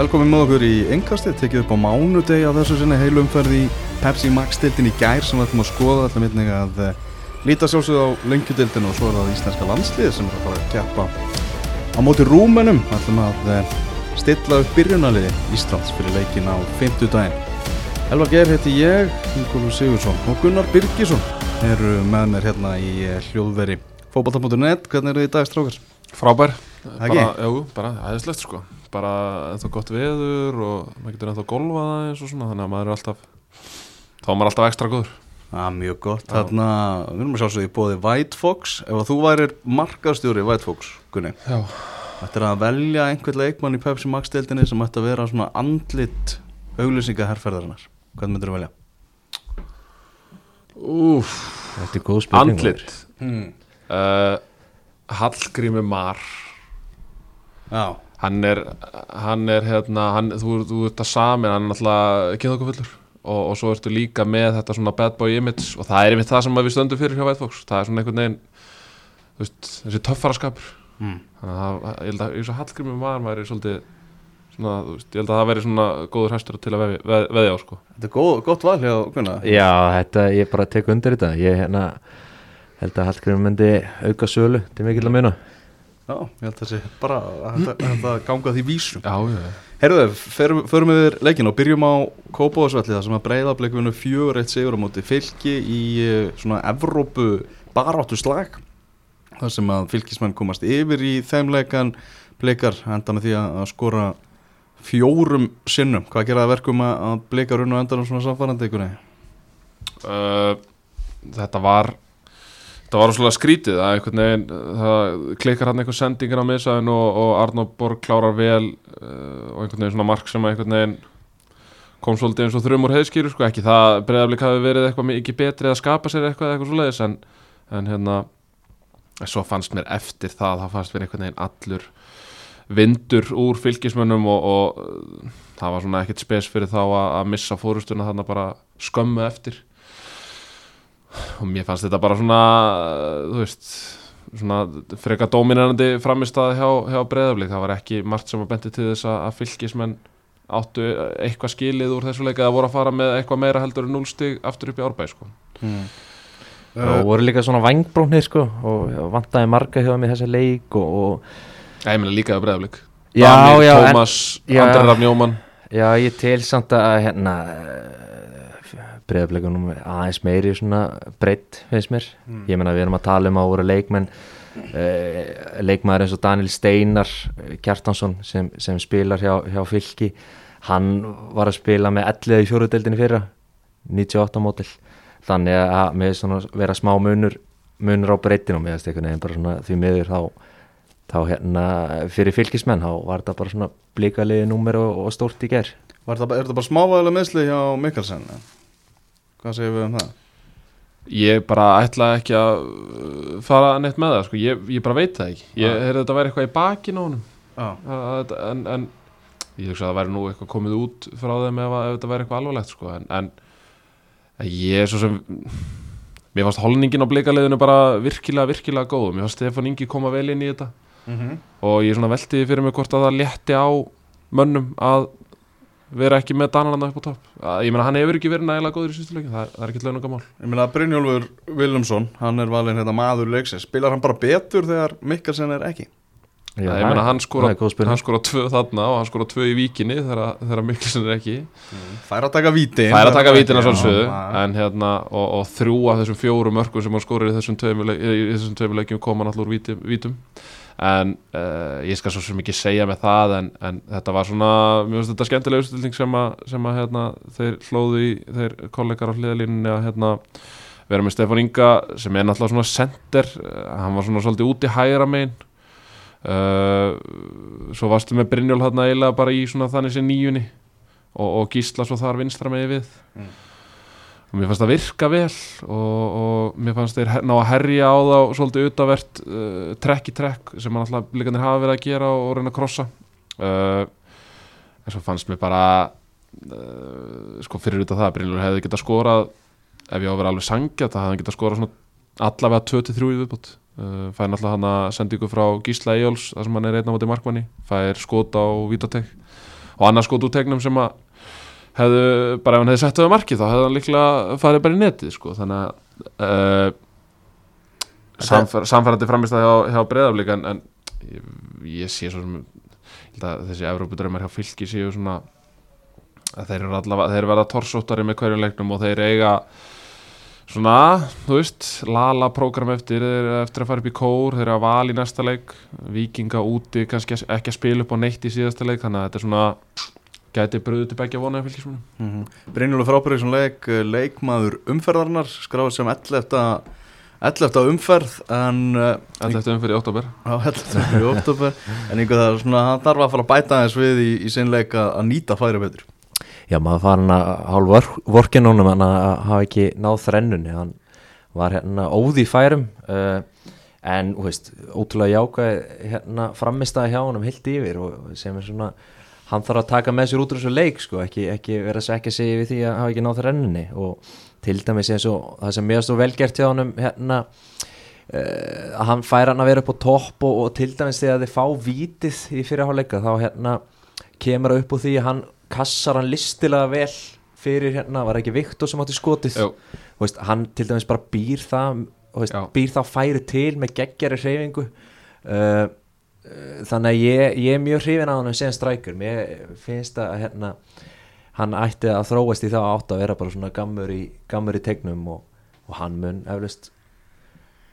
Velkomin með okkur í engastið, tekið upp á mánudegi á þessu sinni heilumferð í Pepsi Max-dildin í gær sem við ætlum að skoða alltaf minnig að uh, líta sjálfsögð á lengjudildin og svo er það íslenska landslið sem er að fara að keppa á móti rúmenum. Ætlum að uh, stilla upp byrjunaliði Íslands fyrir leikin á 50 daginn. Elvar Geir heiti ég, Ingólu Sigursson og Gunnar Birgisson eru með mér hérna í uh, hljóðveri fókbalta.net. Hvernig eru þið í dag strákar? Frábær, bara, jú, bara aðeinslegt sko bara ennþá gott veður og maður getur ennþá golfað aðeins og svona þannig að maður er alltaf þá er maður alltaf ekstra góður Já, mjög gott. Þarna, við erum að sjálfsögja í bóði White Fox. Ef að þú værir markastjóri White Fox, Gunni, Já, Þetta er að velja einhvern leikmann í Pepsi Max-deildinni sem ætti að vera svona andlit auglýsingaherrferðarinnar. Hvað myndir þú velja? úf, Þetta er góð spurning andlit Hmm. uh, Hallgrími Mar Já, hann er, hann er hérna, hann, þú, þú ert að samin hann er náttúrulega kynþokkufullur. Og, og svo ertu líka með þetta svona bad boy image. Og það er einmitt það sem við stöndum fyrir hjá White Fox. Það er svona einhvern veginn veist, þessi töffaraskapur. Mm. þannig að það- ég held að eins og Hallgrímur var væri svolítið svona, þú veist, ég held að það væri svona góður hæstur til að veðja, veð, veðja á sko. Þetta er góð, gott val hjá Gunnar. Já, þetta, ég bara tek undir þetta. Ég hérna, held að Hallgrim myndi auka sölu til mikill að muna Já, ég held að það sé bara að þetta- ganga því vísum. Já, já, Herðu, förum, förum við leikin og byrjum á Kópavásvelli þar sem að breyðablikvinu fjögur eitt sigur á móti fylki í eh, svona Evrópu baráttu slag þar sem að fylkismenn komast yfir í þeim leikan blikar enda með því að skora fjórum sinnum. Hvað gera það verkum að, að blikar unn og endan svona samfærandi ykkur? Uh, þetta var þetta var svolítið skrítið að einhvern veginn það klikkar hann einhver sendingar á misaðin og, og Arnór Borg klárar vel uh, og einhvern veginn svona mark sem kom svolítið eins og þrjumur heiðskýru sko, ekki það breyðablík hafi verið eitthvað mikið betri að skapa sér eitthvað eitthvað svoleiðis en, en hérna svo fannst mér eftir það það fannst mér einhvern veginn allur vindur úr fylgismönnum og, og það var svona ekkert spes fyrir þá að, að missa fórustuna þarna bara skömmu eftir og mér fannst þetta bara svona uh, þú veist svona freka dominandi framistað hjá, hjá breyðablík, það var ekki margt sem að benti til þess að, að fylgismenn áttu eitthvað skilið úr þessu leika að voru að fara með eitthvað meira heldur en núlstig aftur upp í árbæð sko. mm. Og voru líka svona vangbróknir sko Og vantaði marga hjá þeim í þessa leik Og, og ég meina líka á breyðablík Já, já, en- Tómas, já. Andri Rafn Jóman Já, ég tel samt að hérna Breiðableikunum aðeins meiri svona breytt finnst mér Mm. Ég meina við erum að tala um að voru leikmenn uh, leikmaður eins og Daniel Steinar eh, Kjartansson sem, sem spilar hjá, hjá fylki hann var að spila með 11 í fjóruðdeldinni fyrra 98 mótil þannig að með svona vera smá munur munur á breytin og með þess að bara svona því miður þá þá hérna fyrir fylkismenn þá var þetta bara svona blíkaliði númer og, og stórt í ger Var það, er það bara smávæðilega meðsli hjá Mikkelsen? Hvað segir við um það? ég bara ætla ekki að uh, fara neitt með það sko. ég, ég bara veit það ekki. Ég heyrði þetta væri eitthvað í bakinn á Að- að- en, en ég hugsa að það væri nú eitthvað komið út frá þeim ef, að- ef þetta væri eitthvað alvarlegt sko. en, en ég er svo sem mér fannst holningin á bleikaliðinu bara virkilega, virkilega góð. Mér fannst Stefán Ingi koma vel inn í þetta. Mm og ég svona velti fyrir mig hvort að það létti á mönnum að vera ekki með Danaranda upp á topp ég meina hann hefur ekki verið nægilega góður í sístu leikin það, það er ekki launungamál Ég meina Brynjólfur Vilumsson, hann er valinn hérna maður leiksins. Spilar hann bara betur þegar Mikkelsen er ekki? Já, ég meina hann skora, hann skora tvö þarna og hann skora tvö í víkinni þegar, þegar Mikkelsen er ekki Fær að taka víti. fær að taka vítina en hérna og, og þrjú af þessum fjórum mörgum sem hann skorir í þessum tveimur leik- í þessum tveimur leikjum koma náttúrulega úr vítum, vítum. En uh, ég skal svo sem ekki segja með það en, en þetta var svona mjög þetta skemmtilega úrstilning sem að, sem að hérna, þeir hlóðu í þeir kollegar á hliðalínunni að hérna vera með Stefán Inga sem er náttúrulega svona center, uh, hann var svona svolítið út í hægra megin uh, svo varstu með Brynjól hérna eiginlega bara í svona þannig sem nýjunni og, og gísla svo þar vinstra megin við Mm. Og mér fannst það virka vel og, og mér fannst þeir ná að herja á þá svolítið utavert uh, trekk í trekk sem hann alltaf líkanir hafa verið að gera og, og reyna að krossa. Uh, en svo fannst mér bara uh, sko fyrir út af það Brynjólfur hefði getað skorað ef ég á að vera alveg sangjað það hefði hann getað skorað allavega 2-3 í viðbútt fær náttúrulega hann að senda ykkur frá Gísla Eyjóls þar sem hann er einn á móti markmanni fær skot á Vítatek og annars skot úr tegnum sem að hefðu, bara ef hann hefði sett það á markið þá hefði hann líklega farið bara í netið sko. þannig að uh, samfer, samfærandi framist að hjá, hjá breyðaflik en, en ég, ég sé svo sem þessi Evrópudrömmar hjá fylki séu svona að þeir eru allavega, þeir verða torsóttari með hverjum leiknum og þeir eiga svona, þú veist lala prógram eftir, þeir eru eftir að fara upp í kór þeir eru að val í næsta leik vikinga úti, kannski ekki að spila upp á neitt í síðasta leik, þannig að þetta er svona gæti bröðu til begja vonaði fylgismunum Mm -hmm. Brynjúlu frábærið sem leik eh, leikmaður umferðarnar skráði sem 11. 11. umferð en uh, Þetta eftir umfyrir í oktober á 11. í oktober en einhver það er svona, hann þarf að fara að bæta þess við í, í sinn leik að, nýta færi betur Já, maður farin að hálf vorkin honum hann að hafa ekki náð þrennunni hann var hérna óði færum uh, en, þú veist, ótrúlega jákvæð hérna framistæði hjá honum heilt yfir og sem er svona hann þarf að taka með sér út úr þessu leik sko, ekki, ekki vera að sekja sig við því að hafa ekki náð þrennunni. Og til dæmis eins og það sem mér stóð velgert hjá honum hérna uh, að hann fær hann að vera upp á topp og, og til dæmis þegar þið fá vítið í fyrirháleika þá hérna kemur það upp úr því að hann kassar hann listilega vel fyrir hérna, var ekki Viktor sem átti skotið? Veist, hann til dæmis bara býr það veist, býr það færi til með geggjari hreyfingu. Uh, þannig að ég, ég er mjög hrifin á hann sem strækur, mér finnst að hérna, hann ætti að þróast í það átt að vera bara svona gammur í, gammur í tegnum og, og hann mun eflust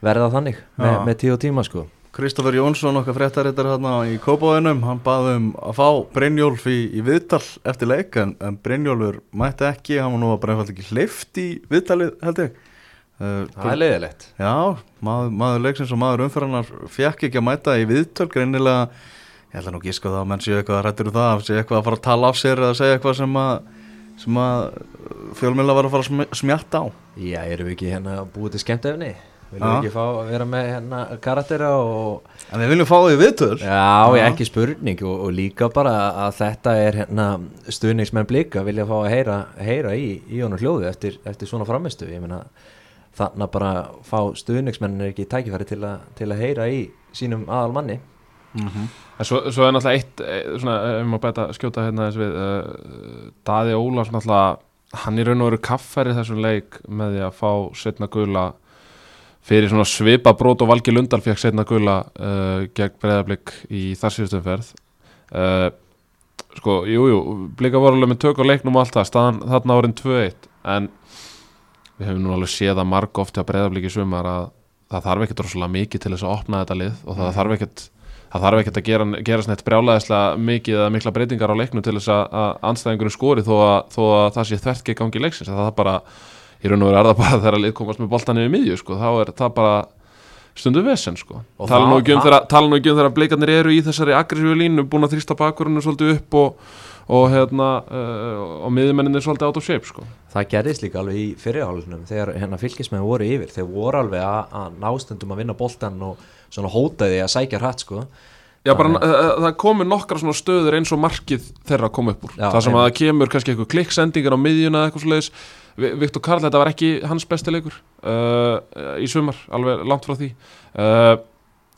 verða þannig með, Já. með tíu tíma sko. Kristoffer Jónsson okkar fréttarittar hérna í Kópavöðunum, hann baði um að fá Brynjólf í, í viðtal eftir leik en, en Brynjólfur mætti ekki, hann var nú bara einfalda ekki hleyft í viðtalið held ég það er leiðilegt Já, maður, maður leiksins og maður umfyrirnar fekk ekki að mæta í viðtöl greinilega, ég ætla nú ekki sko það að menn séu eitthvað að rættur úr það, séu eitthvað að fara að tala af sér eða segja eitthvað sem að sem að fjölmjöla var að fara að sm- smjatta á. Já, erum við ekki hérna búið til skemmtefni? Viljum Já. við ekki fá að vera með hérna karaktera og En við viljum fá því viðtöl. Já, ég ekki spurning og, og líka bara að þetta er hérna stuðningsmenn blika vilja fá að heyra, heyra í, í honum hljóðu eftir, eftir svona framistu ég meina þannig að bara fá stuðningsmenn er ekki tækifæri til, a, til að heyra í sínum aðal manni En svo, svo er náttúrulega eitt, eh, svona, ef maður bæta skjóta hérna þess við, uh, Daði Ólafs náttúrulega, hann í raun og veru kaffæri þessum leik með því að fá setna gula fyrir svona svipa brót og Valgi Lundal fekk setna gula uh, gegn breyðablík í þar síðustum ferð. Uh, sko, jú, jú, blika voru alveg með tök á leiknum og allt það, staðan þarna árin 2-1, en við hefum nú alveg séð að marg oft hjá breyðablík í sumar að það þarf ekkert rosalega mikið til þess að opna þetta lið og það þarf ekkert það þarf ekkert að gera, gera snett brjálæðislega mikið eða mikla breytingar á leiknum til þess að, að anstæðingurinn skori þó að, þó að það sé þvert ekki gangi leiksins. Það bara, í raun og veru er það bara þegar lið komast með boltan yfir miðju sko, þá er það bara stundu vesen sko. Og tala það- nú ekki um þegar tala nú ekki um þegar blikarnir eru í þessari aggressífu línu búin að þrýsta bakurinu svolítið upp og, og hérna uh, og miðjumenninir svolítið out of shape sko. Það gerðist líka alveg í fyrirhálunum þegar hérna fylgismenn voru yfir þeir voru alveg að, að nástundum að vinna boltan og svona hótaði að sækja hratt sko Já, bara, uh, það komu nokkra svona stöður eins og markið þeirra kom upp úr Já, það sem að einmitt. það kemur kannski eitthvað klikksendingar á miðjuna eða eitthvað Vi- Viktor Karl, þetta var ekki hans besti leikur uh, í sumar, alveg langt frá því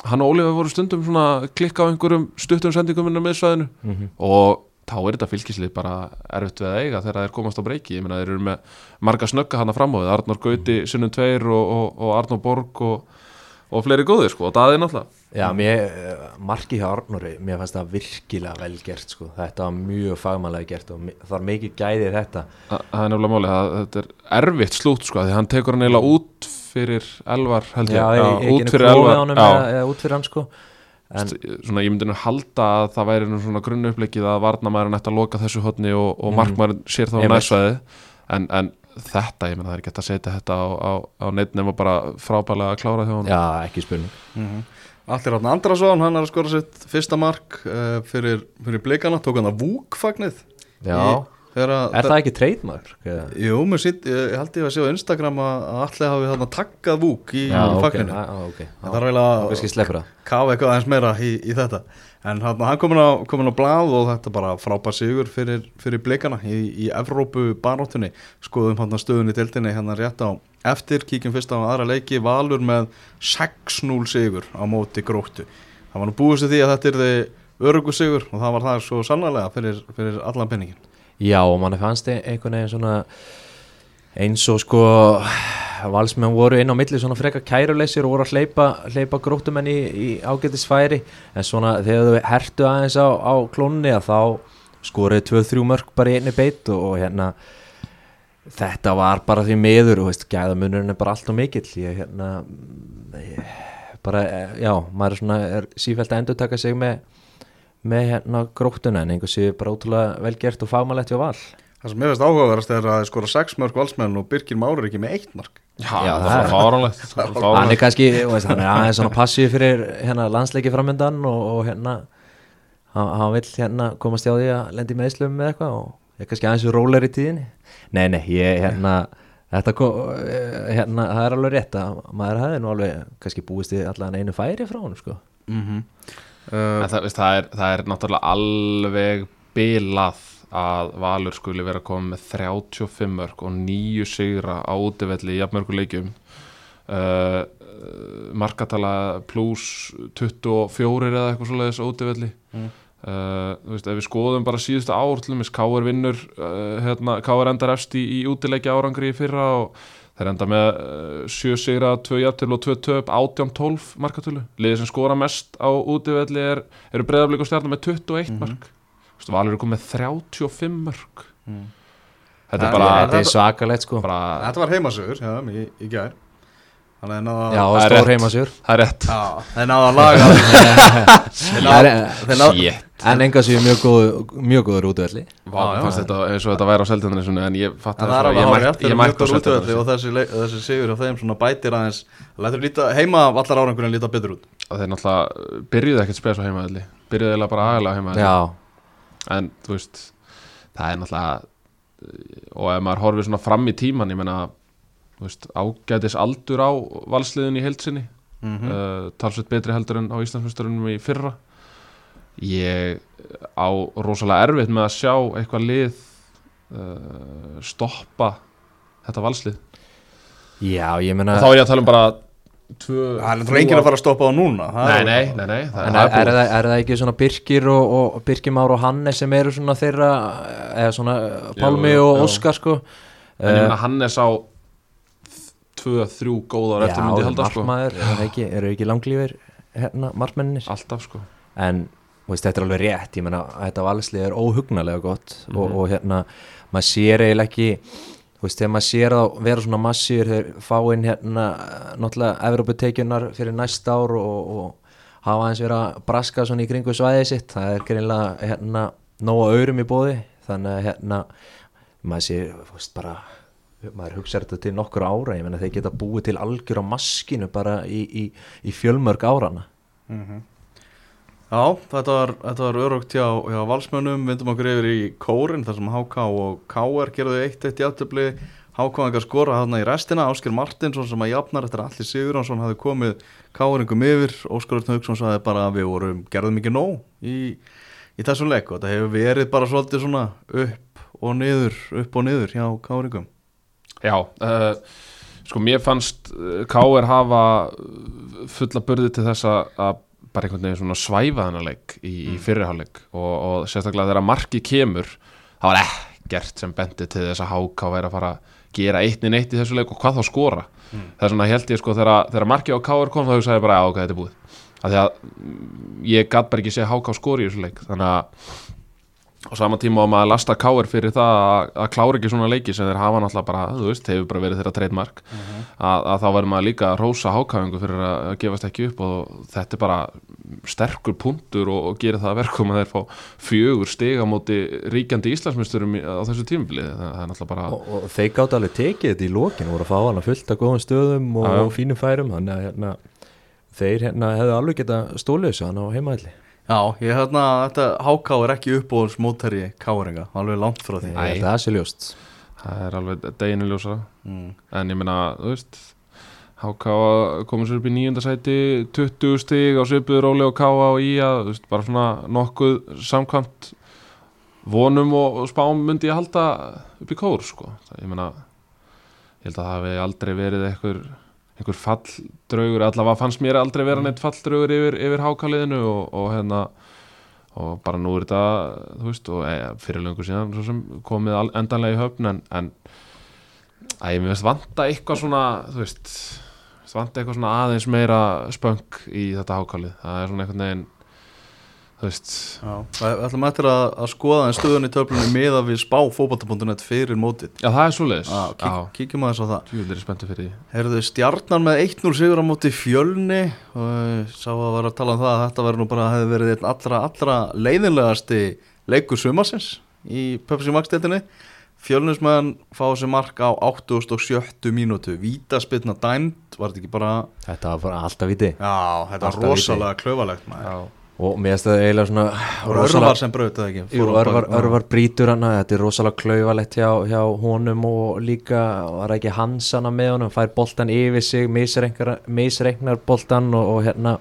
hann og Ólífa voru stundum svona klikka á einhverjum stuttum sendingum inn á miðsvæðinu mm -hmm. og þá er þetta fylgislið bara erfitt við að eiga þegar þeir komast á breyki ég meina þeir eru með marga snögga hann fram á við. Arnór Gauti, Sinnum Tveir og, og, og Arnór Borg og, og fleiri góðir sko og það er náttúrulega. Já, mér, marki hjá Arnóri, mér fannst það virkilega vel gert sko. þetta var mjög fagmannlega gert og það var mikið gæði í þetta. Þa- Það er nefnilega máli, það, þetta er erfitt slút sko, því hann tekur hann eiginlega út fyrir elvar held ég, Já, ég, út ekki fyrir klófið elvar. já, út fyrir hann sko en, svona ég myndi nú halda að það væri nú svona grunnuppleikið að varnamæður ætti að loka þessu hotni og, og Mhm. markmæður sér þá næsvæði en, en þetta, ég meina það er ekki hægt að setja þetta á, á, á neitt nema bara frábælega að klára hann Já, ekki spurning. Allir Átni Andrason, hann er að skora sitt fyrsta mark uh, fyrir, fyrir blikana, tók hann að vúkfagnið Já, Þegar að er það ekki treytmark? Jú, mér sitt, ég held ég að sé á Instagram að að allir hafi þarna taggað vúk í Já, ok, fagninu. Já, ok. Það er sleppur það. kafa eitthvað aðeins meira í, í þetta. En hann, hann komin, á, komin á blað og þetta bara frábær sigur fyrir, fyrir blikana í, í Evrópu baróttunni Skoðum hann stöðun í deildinni hérna rétt á eftir Kíkjum fyrst á aðra leiki. Valur með 6-0 sigur á móti gróttu. Það var nú búið sér því að þetta er þið örugu sigur og það var það svo sannlega fyrir, fyrir allan penningin Já, og manni fannst e- einhvern veginn svona eins og sko valsmenn voru inn á milli svona frekar kæruleysir og voru að hleypa, hleypa gróttumenn í, í ágætisfæri. En svona þegar þau hertu aðeins á, á klónni að þá skoruðu 2-3 mörg bara í einni beit og, og hérna þetta var bara því miður og veist, gæðamunurinn er bara allt og mikill. Ég hérna ég, bara, eh, já, maður er svona er sífælt að endur taka sig með með hérna gróttuna en einhversi bara ótrúlega vel gert og fagmannlegt hjá val. Það sem ég veist áhugaverðast er að skora 6 mörg valsmenn og Birgir Már er ekki með 1 mark. Já, Já, það það er fáránlegt. Hann er kannski, hann er aðeins svona passív fyrir hérna landsleiki framöndan og, og hérna hann, hann vill hérna komast hjá því að lendi með Íslum með eitthvað og er kannski aðeins rólar í tíðinni. Nei, nei, ég hérna þetta kom, eh, hérna, það er alveg rétt að maður hefði nú alveg kannski búist í allan einu færi frá hann, sko. Mm -hmm. En það, veist, það, er, það er náttúrulega alveg bilað að Valur skuli vera koma með 35 mörg og nýju sigra á útivelli í jafnmörgu leikjum uh, markatala pluss 24 eða eitthvað svoleiðis á útivelli Mm. uh, þú veist, ef við skoðum bara síðustu ár til dæmis, K.R. vinnur uh, hérna, K.R. endar efst í, í útileikja árangri í fyrra og þeir enda með uh, 7 sigra, 2 jafntil og 2 töp 18-12 markatölu. Liðið sem skora mest á útivelli er, eru breyðarblik og stjarnar með 21 Mhm. mark Þú veist, Valur er komið með 35 mörg Mm. þetta er bara, þetta er svakalegt, sko. bara Þetta var heimasögur þeim í, í gær Þannig að náða já, það er stór heimasjör það er rétt. Já, þeir náða að laga Þeir náða- þeir náða- en enga séu mjög góður mjög góður útvöldi Vá, já. fannst þetta eins og þetta væri á seldinni en ég fatt En að það er alveg ég ég mjög á seldinni og þessi, leik- þessi sigur á þeim svona bætir aðeins Lætur líta, heima vallar árangurinn líta betur út. Og þeir náttúrulega byrjuðu ekkert spes á heimaðalli byrjuðu eiginlega bara veist menna ágætis aldur á valsliðin í heilsinni mm mm. uh, talsveit betri heldur en á Íslandsmyndsturunum í fyrra. Ég á rosalega erfitt með að sjá eitthvað lið uh, stoppa þetta valslið. Já, ég meina og þá er ég að tala um bara tvö, Það er enginn að fara að stoppa á núna. Það nei, er- nei, nei, nei það er, er, það, er það ekki svona Birkir og, og Birkir Már og Hannes sem eru svona þeirra eða svona Pálmi jú, og. Óskar sko? En ég meina Hannes á tvö, þrjú góðar eftir myndi ég halda sko. ekki, eru ekki langlífir hérna, markmennir? Alltaf sko. En veist, þetta er alveg rétt. Ég meina, þetta valslið er óhugnalega gott og, Mhm. og hérna, maður sér eiginlega ekki þú veist, þegar maður sér að vera svona massíur þeir fá inn hérna náttúrulega Evróputekjunar fyrir næsta ár og, og hafa aðeins verið að braska svona í kringu svæðið sitt. Það er greinlega hérna nóga aurum í bóði þannig að hérna maður sér, þú veist, bara maður hugsa þetta til nokkur ára ég meina þeir geta búið til algjör á maskinu bara í, í, í fjölmörg árana Mhm. Já, þetta var, þetta var örugt hjá, hjá valsmönnum, vindum okkur yfir í kórin þar sem HK og KR gerðu eitt eitt játtöfli, HK engar skora þarna í restina, Ásker Martinsson sem að jafnar eftir að Alli Sigurðansson hafði komið KR-ingum yfir, Óskar Örn Hauksson sagði bara að við vorum, gerðum ekki nóg í, í þessum leik og þetta hefur verið bara svolítið svona upp og niður, upp og niður hjá KR-ingum Já, uh, sko mér fannst uh, K.R. hafa fulla burði til þess að- að bara einhvern veginn svona svæfa þennan leik í, í fyrirháleik og, og sérstaklega þegar marki kemur það var ekkert sem bendi til þess að HK væri að fara að gera eittni neitt í þessu leik og hvað þá skora það er svona held ég sko þegar, þegar marki á K.R. kom þá hugsaði ég bara að ok, þetta er búið af því að mm, ég gatt bara ekki sé HK skori í þessu leik þannig að á sama tíma á maður að lasta káir fyrir það að, að klára ekki svona leiki sem þeir hafa náttúrulega bara, þú veist, hefur bara verið þeirra treytmark að, að þá verður maður líka að rósa hákáðingu fyrir að, að gefast ekki upp og þetta er bara sterkur punktur og, og gerir það að verkum að þeir fá fjögur stiga móti ríkjandi Íslandsmyndurum á þessu tímabili. Það, er náttúrulega bara og, og þeir gátt alveg tekið þetta í lokin og voru að fá hana fullt af góðum stöðum og, og fínum færum þannig að hérna, þeir hérna, Já, ég hérna, þetta HK er ekki uppbóðs mótherji KR-inga, alveg langt frá því Æ. það er sér ljóst það er alveg deginu ljósa mm. en ég meina, þú veist HK komur sér upp í nýjunda sæti 20 stig á svipuður Óli og K og í að, þú veist, bara svona nokkuð samkvæmt vonum og, og spám myndi ég halda upp í kór, sko ég meina, ég held að það hafi aldrei verið einhver, einhver falldraugur, allavega fannst mér aldrei vera neitt falldraugur yfir, yfir HK-liðinu og, og hérna og bara nú er þetta þú veist, og e, fyrir löngu síðan sem komið endanlega í höfn en, en að ég veist vanta eitthvað svona þú veist, vanta eitthvað svona aðeins meira spönk í þetta hákálið það er svona einhvern veginn þú veist, Já, við ætlum eftir að, að skoða en stöðun í töflunni miða við spá fótbolta.net fyrir mótið. Já það er svoleiðis. Já, kík, kíkjum aðeins á það. Tjúvel er spenntu fyrir því. Herðu stjarnan með 1-0 sigur á móti fjölni og ég sá að vera að tala um það að þetta verður nú bara hefði verið einn allra, allra leiðinlegasti leikur sumarsins í Pepsi Max deildinni. Fjölnismenn fá sér mark á 87 mínútu. Vítaspilna dæmt, var þetta ekki bara Þetta var bara alltaf viti já, þetta var rosalega klauvalegt maður. Já, og mér finnst það eiginlega svona og örvar sem braut það ekki Jú, örvar, örvar brítur hana, þetta er rosalega klauvalegt hjá, hjá honum og líka var ekki hansana með honum, fær boltan yfir sig, misreiknar, boltan og, og hérna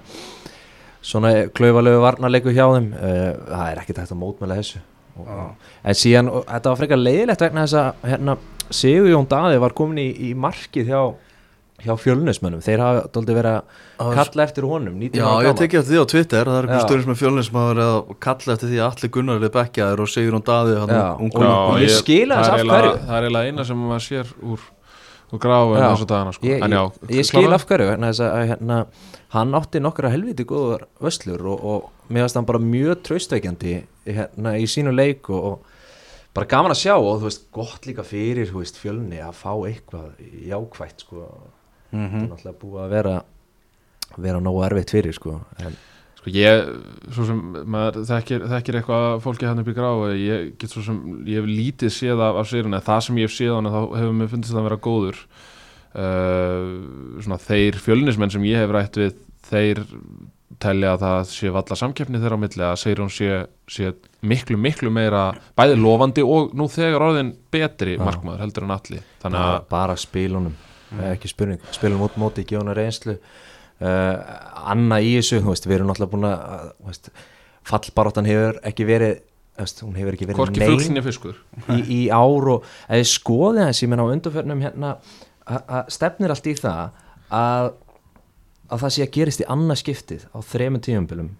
svona klauvalegu varnarleiku hjá þeim uh, það er ekki tægt að mótmæla þessu og, Já. en síðan, þetta var frekar leiðilegt vegna þess að hérna, Sigur Jón Daði var komin í, í markið hjá, hjá fjölnismönnum, þeir hafa dóldi verið að kalla eftir honum 19 Já, ég tekið eftir því á Twitter það er einhver Já. stöður sem er fjölnir sem hafa verið að kalla eftir því að allir Gunnar er bekkjaðir og Sigur hún Daði og- ég skil það aðeins er af eiginlega- hverju. það er eiginlega eina sem maður sér úr, úr gráu en þessu dagana sko. ég, en já, ég, ég skil klára. af hverju vegna þess að hérna, hann átti nokkra helviti góðar vöslur og, og mér finnst hann bara mjög traustveikjandi hérna, í sínu leik og, og bara gaman að sjá og þú veist gott líka fyrir þú veist, fjölni að fá eitthvað jákvætt sko. Mhm. þetta er náttúrulega búið að vera vera nógu erfitt fyrir sko. en, Sko ég, svo sem maður þekkir, þekkir eitthvað fólki hann upp í gráu ég get svo sem, ég hef lítið séð af, af sérinu, það sem ég hef séð á hann þá hefur mér fundist það að vera góður uh, svona þeir fjölnismenn sem ég hef rætt við þeir telja að það sé valla samkeppni þeirra á milli að hún sé, sé miklu miklu meira bæði lofandi og nú þegar orðin betri Já. markmaður heldur en allir þannig bara, að bara spilunum ekki spurning, spilum út móti ekki hana reynslu. Uh, Anna í þessu, veist, við erum náttúrulega búin að veist, fallbaráttan hefur ekki verið veist, hún hefur ekki verið fiskur. í, í ár og að ég skoði þess, ég menna á undarförnum hérna, að stefnir allt í það að, að það sé að gerist í annað skiptið á þremur tíumbilum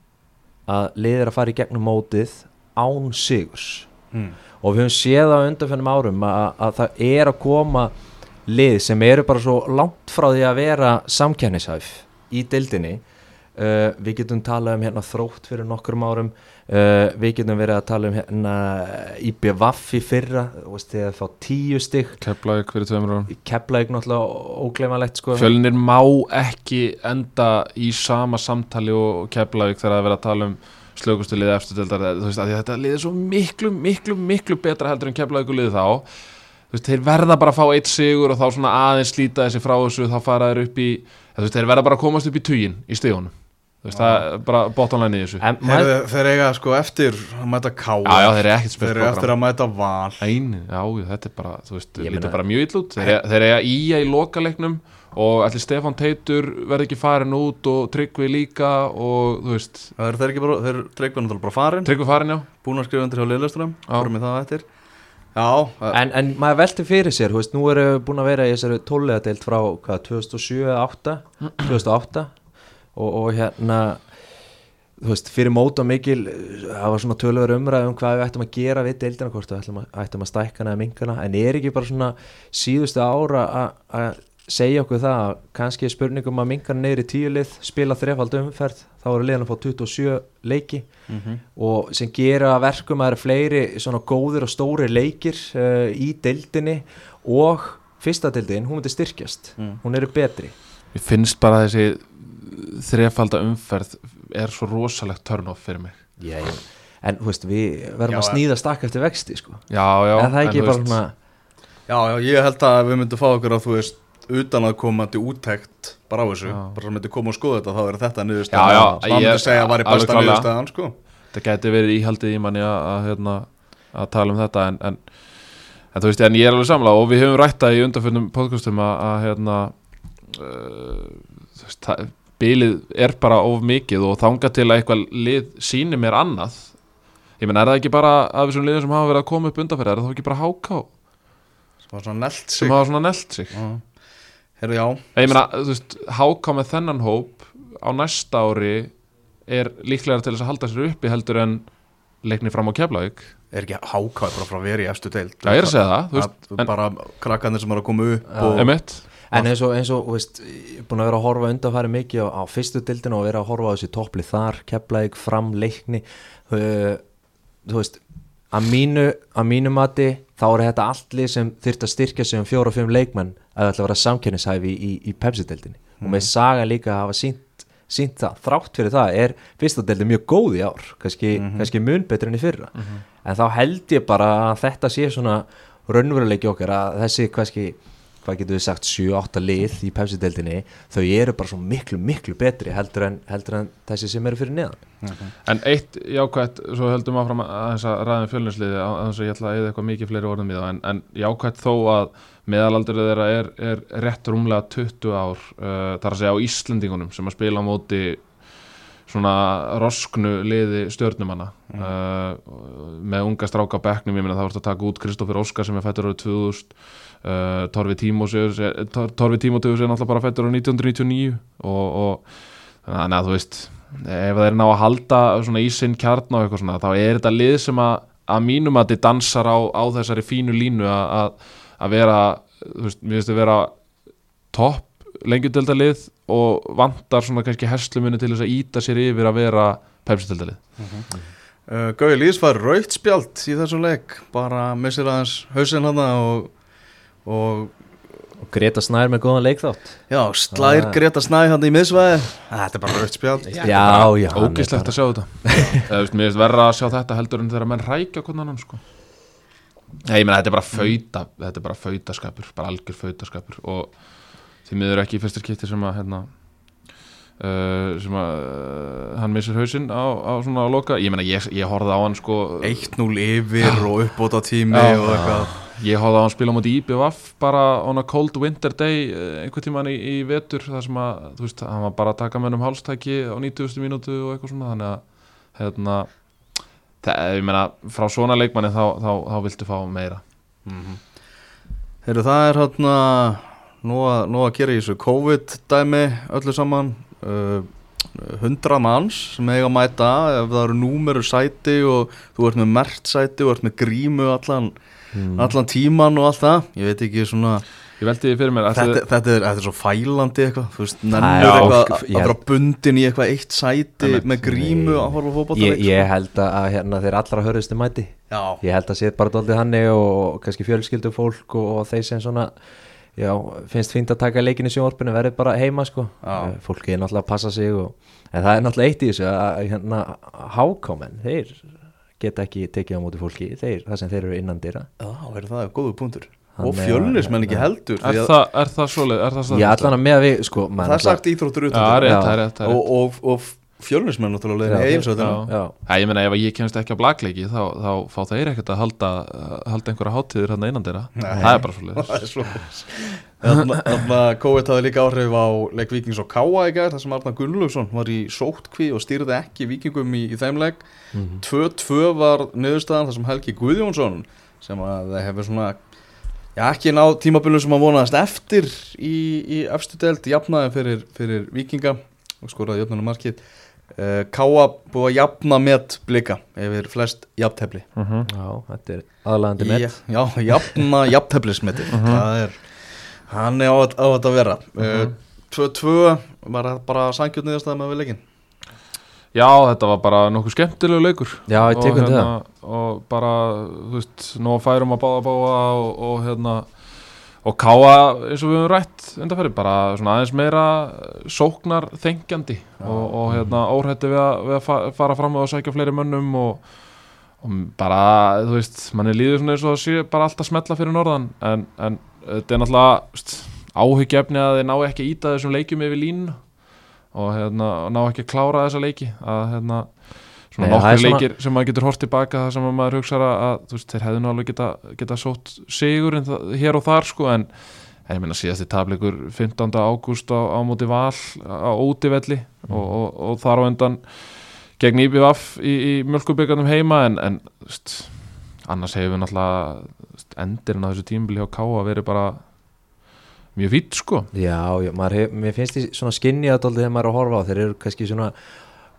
að liðir að fara í gegnum mótið án sigurs. Mm. og við höfum séð á undanfennum árum að, að það er að koma lið sem eru bara svo langt frá því að vera samkjænnishæf í deildinni. Uh, við getum talað um hérna þrótt fyrir nokkrum árum. Uh, við getum verið að tala um hérna IBVF í fyrra. Þegar þá tíu stygg Keflavík fyrir tveimur árum. Keflavík náttúrulega ógleimalegt sko. Fjölnir má ekki enda í sama samtali og Keflavík þegar það er verið að tala um slökustu liði eftir að þetta liði svo miklu, miklu, miklu betra heldur en Keflavík liði þá veist, þeir verða bara að fá eitt sigur og þá svona aðeins slíta þessi frá þessu þá fara þeir upp í, þú veist, þeir verða bara að komast upp í tugin í stíðunum þú veist, það er bara bottomline í þessu. En maður, Þeir, þeir eiga sko eftir að mæta ká Já, já, þeir Þeir eru eftir að mæta val. Æni, já, þetta er bara, þú veist, Ég lítið meina- bara mjög ill út. Þeir, þeir eiga í í lokaleiknum og allir Stefán Teitur verði ekki farin út og Tryggvi líka og þú veist, þeir bara, þeir treykvað náttúrulega bara farin Tryggvi farin já. Búin að skrifa undir hjá Liðlesturum Já. Fórum í það eftir Já, en, en maður velti fyrir sér veist, nú erum við búin að vera í þessari tólega deild frá hvað, 2007 eða 8 2008 og, og hérna veist, fyrir móta mikil það var svona tölur umræð um hvað við ættum að gera við deildina, hvort við ættum að, að stækka hana eða minkana, en er ekki bara svona síðustu ára að segja okkur það að kannski er spurningum að minkana neyri tíulið, spila þrefald umferð þá eru liðan að fá 27 leiki. Mhm. og sem gera verkum að það eru fleiri svona góðir og stóri leikir uh, í deildinni og fyrsta deildin, hún myndi styrkjast. Mm. hún eru betri. Mér finnst bara þessi þrefalda umferð er svo rosalegt turn off fyrir mig. Já, en þú veist, við verðum Já, að snýða stakk eftir vexti sko. Já, já en það er ekki en bara veist, svona Já, já, ég held að við myndum fá okkur að þú veist utan að koma til úttækt bara á þessu, Já. bara sem myndi koma og skoða þetta þá er þetta hann ég- myndi segja að var í besta niðurstaðan sko. Það gæti verið íhaldið í manni að, að, hérna, að tala um þetta en, en, en þú veist, en ég er alveg samla og við höfum rætt það í undanfjöndum podcastum að, að hérna uh, það, bilið er bara of mikið og þanga til að eitthvað lið síni mér annað. Ég menn, er það ekki bara af þessum liðum sem hafa verið að koma upp undanferð, er það ekki bara háká sem var svona nelt sig. sem hafa svona nelt sig Já, ég meina, þú veist, háká með þennan hóp á næsta ári er líklega til þess að halda sér uppi heldur en leikni fram á Keflavík. Er ekki hákáð bara frá að vera í efstu deild? Já, ég er að segja það, þú veist, Að en- bara krakkarnir sem eru að koma upp Já. og, emitt En eins og, eins og, þú veist, ég er búin að vera að horfa undanfæri mikið á, á fyrstu dildinu og vera að horfa á þessi toppli þar, keflaðið fram leikni. Uh, þú veist að mínu, að mínu mati þá er þetta allt lið sem þyrft að styrkja sig um fjóra og fimm leikmenn að það ætla að vera samkjörnishæfi í, í, í Pepsi-dildinni og með saga líka að hafa sínt, sínt það, þrátt fyrir það er fyrsta dildin mjög góð í ár kannski, kannski mun betur enn í fyrra. En þá held ég bara að þetta sé svona raunveruleiki okkar að þessi kannski hvað getur við sagt 7-8 lið í Pepsi-deildinni þau eru bara svo miklu miklu betri heldur en, heldur en þessi sem eru fyrir neðan. En eitt jákvætt, svo höldum áfram að þess að ræðum fjölninsliði á þess að ég ætla að eða eitthvað mikið fleiri orðum í það en, en jákvætt þó að meðalaldur þeirra er, er rétt rúmlega 20 ár uh, þar að segja á Íslendingunum sem að spila á móti svona rosknu liði stjörnumanna. Uh, með unga stráka á bekknum, ég meina það voru að taka út Kristoffer Óskar sem er fættur árið 2000 uh, Torfi Tímóteus er- er náttúrulega bara fættur árið 1999 og, og þannig að þú veist ef það er ná að halda í sinn kjarn og eitthvað svona, þá er þetta lið sem að, að mínum að þið dansar á, á þessari fínu línu að, að, vera, þú veist, mér finnst að vera topp lengjudöldalið og vantar svona kannski herslumunni til þess að íta sér yfir að vera pepsitildalið. uh, Gauði Lýs var raukt spjald í þessum leik bara missir aðeins hausinn hann og, og og Greta Snær með góðan leik þátt já, slær Ah. Greta Snæ hann í miðsvæði þetta er bara já, já, hann er Ógislegt að sjá þetta. Veist, mér finnst verra að sjá þetta heldur en þegar menn rækja hvernig annan, sko. Nei, ég meina, þetta er bara fauta, þetta er bara fautaskapur, bara algjör fautaskapur og því miður ekki í fyrsta skipti sem að, hérna, uh, sem að uh, hann missir hausinn á, á svona að loka. Ég meina, ég, ég horfði á hann, sko, 1-0 yfir og uppbóta tími Já. og eitthvað ég horfði á hann spila móti IBVF bara on a cold winter day eh, einhvern tímann í, í vetur þar sem að, þú veist, hann var bara að taka með um hálstæki á 90. mínútu og eitthvað svona þannig að, hérna það, ég meina, frá svona leikmanni þá, þá, þá viltu fá meira Heyrðu, það er hérna nú að, nú að gera í þessu COVID-dæmi öllu saman uh, 100 manns sem eiga að mæta ef það eru númeru sæti og þú ert með mert sæti og ert með grímu allan, allan tíman og allt það. Ég veit ekki svona mér þetta, þetta, er, þetta er svo fælandi eitthvað þú veist, nennur eitthvað að vera bundin í eitthvað eitt sæti Einmitt. með grímu að horfa fótbolta ég, ég held að hérna, þeir allra hörðustu mæti. Já, ég held að sé bara doldið hannig og kannski fjölskyldu fólk og, og þeir sem svona já, finnst fínt að taka leikin í sjónvarpinu verið bara heima sko. Já. Eh, fólk er náttúrulega að passa sig og, en það er náttúrulega eitt í þessu að hérna, hákámen, þeir geta ekki tekið á móti fólki, þeir, það sem þeir eru innan dýra Já, er það góðu punktur og er- fjölnismenn ekki heldur er, því að það, er það svoleið, er staðfest? allan að með við sko, það er sagt íþróttur Já, er Já. er er rétt. og, og, og fjölnismenn náttúrulega þetta já, Æ, ég meina ef að ég kemst ekki á blagleiki þá, þá fá þeir ekkert að halda, halda einhverja hátíðir hann innan þeirra Nei. það er bara svoleiðis. Það er svo Þannig að COVID hafði líka áhrif á leik Víkings og Káa í gær þar sem Arnar Gunnlaugsson var í sótkví og stýrði ekki Víkingum í, í þeim leik. 2-2 var niðurstaðan þar sem Helgi Guðjónsson sem að hefur svona já, ekki ná tímabunum sem að vonaðast eftir í, í efstu deild jafnaði fyrir, fyrir Víkinga og skoraði jöfnunum markið Káa búið að jafna með blika yfir flest jafntefli. Mhm. já, þetta er aðlæðandi með Já, já, jafna jafnteflismeti Það er Hann er á, á þetta að vera. Uh, 2-2 Var það bara sangjörn niðurstaða með við leikin Já, þetta var bara nokkuð skemmtilegu leikur. Já, ég tek Og undir hérna, Og bara, þú veist, nú færum að báða báða og, og hérna Og káa, eins og við höfum rætt undanferði, bara svona aðeins meira sóknar þengjandi og, og hérna óhætti við að, við að fa- fara fram og sækja fleiri mönnum og, og bara, þú veist, manni líður svona eins og að sé bara alltaf smetla fyrir norðan en, en þetta er náttúrulega veist, áhyggjefni að þeir ná ekki að íta þessum leikjum yfir línu og hérna, ná ekki að klára þessa leiki að hérna Nei, svona- leikir sem maður getur hort tilbaka það sem að maður hugsa að, að veist, þeir hefðu náttúrulega geta, geta sótt sigur en það, hér og þar sko en, ég meina síðasti tableikur 15. ágúst á, á móti val á útivelli Mm. og, og, og þar á endan gegn IBVF í, í mjölkubíkarnum heima en, en veist, annars hefur náttúrulega þú veist, endirinn á þessu tímbili hjá Káa verið bara mjög fýtt sko Já, já maður hef, mér finnst því svona skinni að dóldi þegar maður er að horfa á þeir eru kannski svona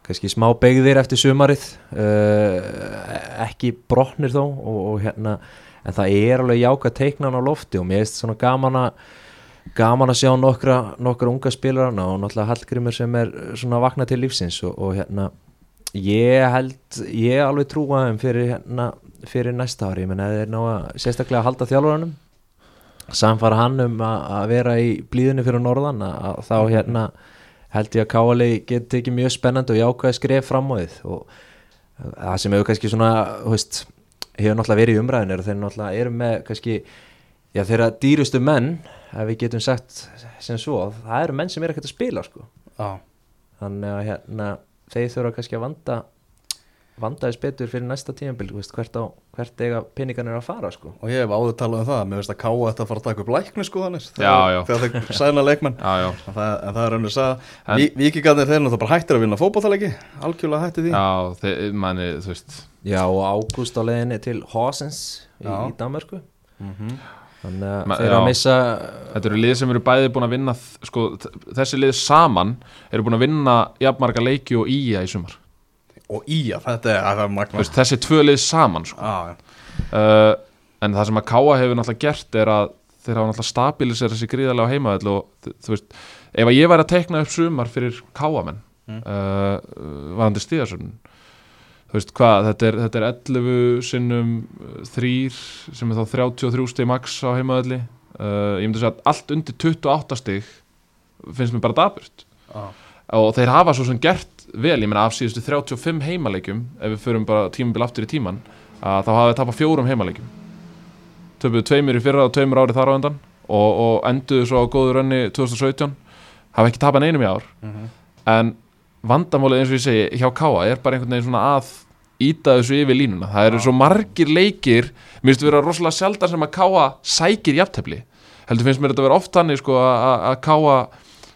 kannski smá beigðir eftir sumarið uh, ekki brotnir þó og, og hérna en það er alveg jáka teiknan á lofti og mér er svona gaman að gaman að sjá nokkra, nokkra unga spilarana og náttúrulega Hallgrimur sem er svona vakna til lífsins og, og hérna ég held, ég alveg trúa þeim fyrir hérna, fyrir næsta ári, ég menn að þeir ná að sérstaklega halda þjálfuranum samfara hann um að vera í blíðunni fyrir norðan að þá hérna held ég að Káali geti ekki mjög spennandi og jákvæði skref fram á þið og það sem hefur kannski svona hefur náttúrulega verið í umræðinu er að þeir náttúrulega eru með kannski já þeirra dýrustu menn ef við getum sagt sem svo það eru menn sem er ekkert að spila sko. Já, þannig að hérna þeir þurfa kannski að vanda vandaðis betur fyrir næsta tímabil veist, hvert, á, hvert eiga peningan er að fara sko. Og ég hef áður talað um það Mér veist að Káa þetta að fara að taka upp lækni skoðanir Já, já. Þegar þeir sæna leikmenn. Já, já, En það, en það er önnur að En- Vi, Víkingarnir þeir náttúrulega bara hættir að vinna fótballtalegi Algjörlega hætti því. Já, þeir, manni, já og ágúst á leiðinni til Horsens í, í Danmarku Mhm. þannig að Ma- þeir að missa Þetta eru lið sem eru bæði búin að vinna sko, þessi lið saman eru búin að vinna jafnmarga leiki og ía í sumar Og í að þetta er, það er magna veist, þessi tvö lið saman sko. Já. uh, en það sem að Káa hefur náttúrulega gert er að þeir hafa náttúrulega stabilisera þessi gríðarlega á heimavell og þú veist, ef að ég væri að teikna upp sumar fyrir Káamenn Mm. uh, varandi stíðarsöfn þú veist hvað, þetta er, þetta er 11 sinnum 3 sem er þá 33 stig max á heimavelli uh, ég myndi að segja að allt undir 28 stig finnst mér bara daburt Já. og þeir hafa svo sem gert vel, ég meina af síðustu 35 heimaleikjum ef við förum bara tímabil aftur í tíman að þá hafa við tapað fjórum heimaleikjum. Töpuðu tveimur í fyrra og tveimur árið þar á endan og, og enduðu svo á góðu rönni 2017 hafa ekki tapað neinum í ár. Mhm. en vandamálið eins og ég segi hjá Káa er bara einhvern veginn svona að íta þessu yfir línuna, það eru svo margir leikir, mér finnst að vera rosalega sjaldan sem að Káa sækir jafntefli. Heldur finnst mér þetta að vera oft þannig sko að, að- að Káa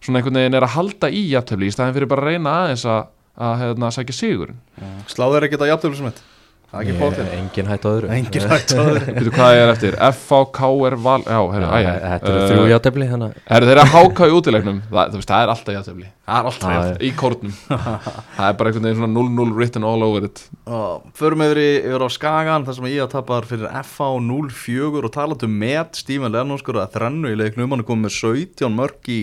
svona einhvern veginn er að halda í jafntefli í staðin fyrir bara að reyna aðeins að, að hérna, sækja sigurinn. Sláður ekki þetta jafntölu sem þetta? Það er ekki bótið engin hætt á öðru. Engin hætt á öðru. Veitu hvað er eftir? FH, KR, Val Já, herru, æja þetta eru þrjú játefli þannig að- Herru, þeir eru að háka í útilegnum það, þú veist, það er alltaf játefli Það er alltaf Já, jafn Í kórnum. Það er bara einhvern veginn svona 0-0 written all over it. Förum yfir, í, yfir á Skagan þar sem ég að tapar fyrir FH 0-4 og talandu með Stífan Lernóskur að þrennu í leiknum hann er komið með 17 mörg í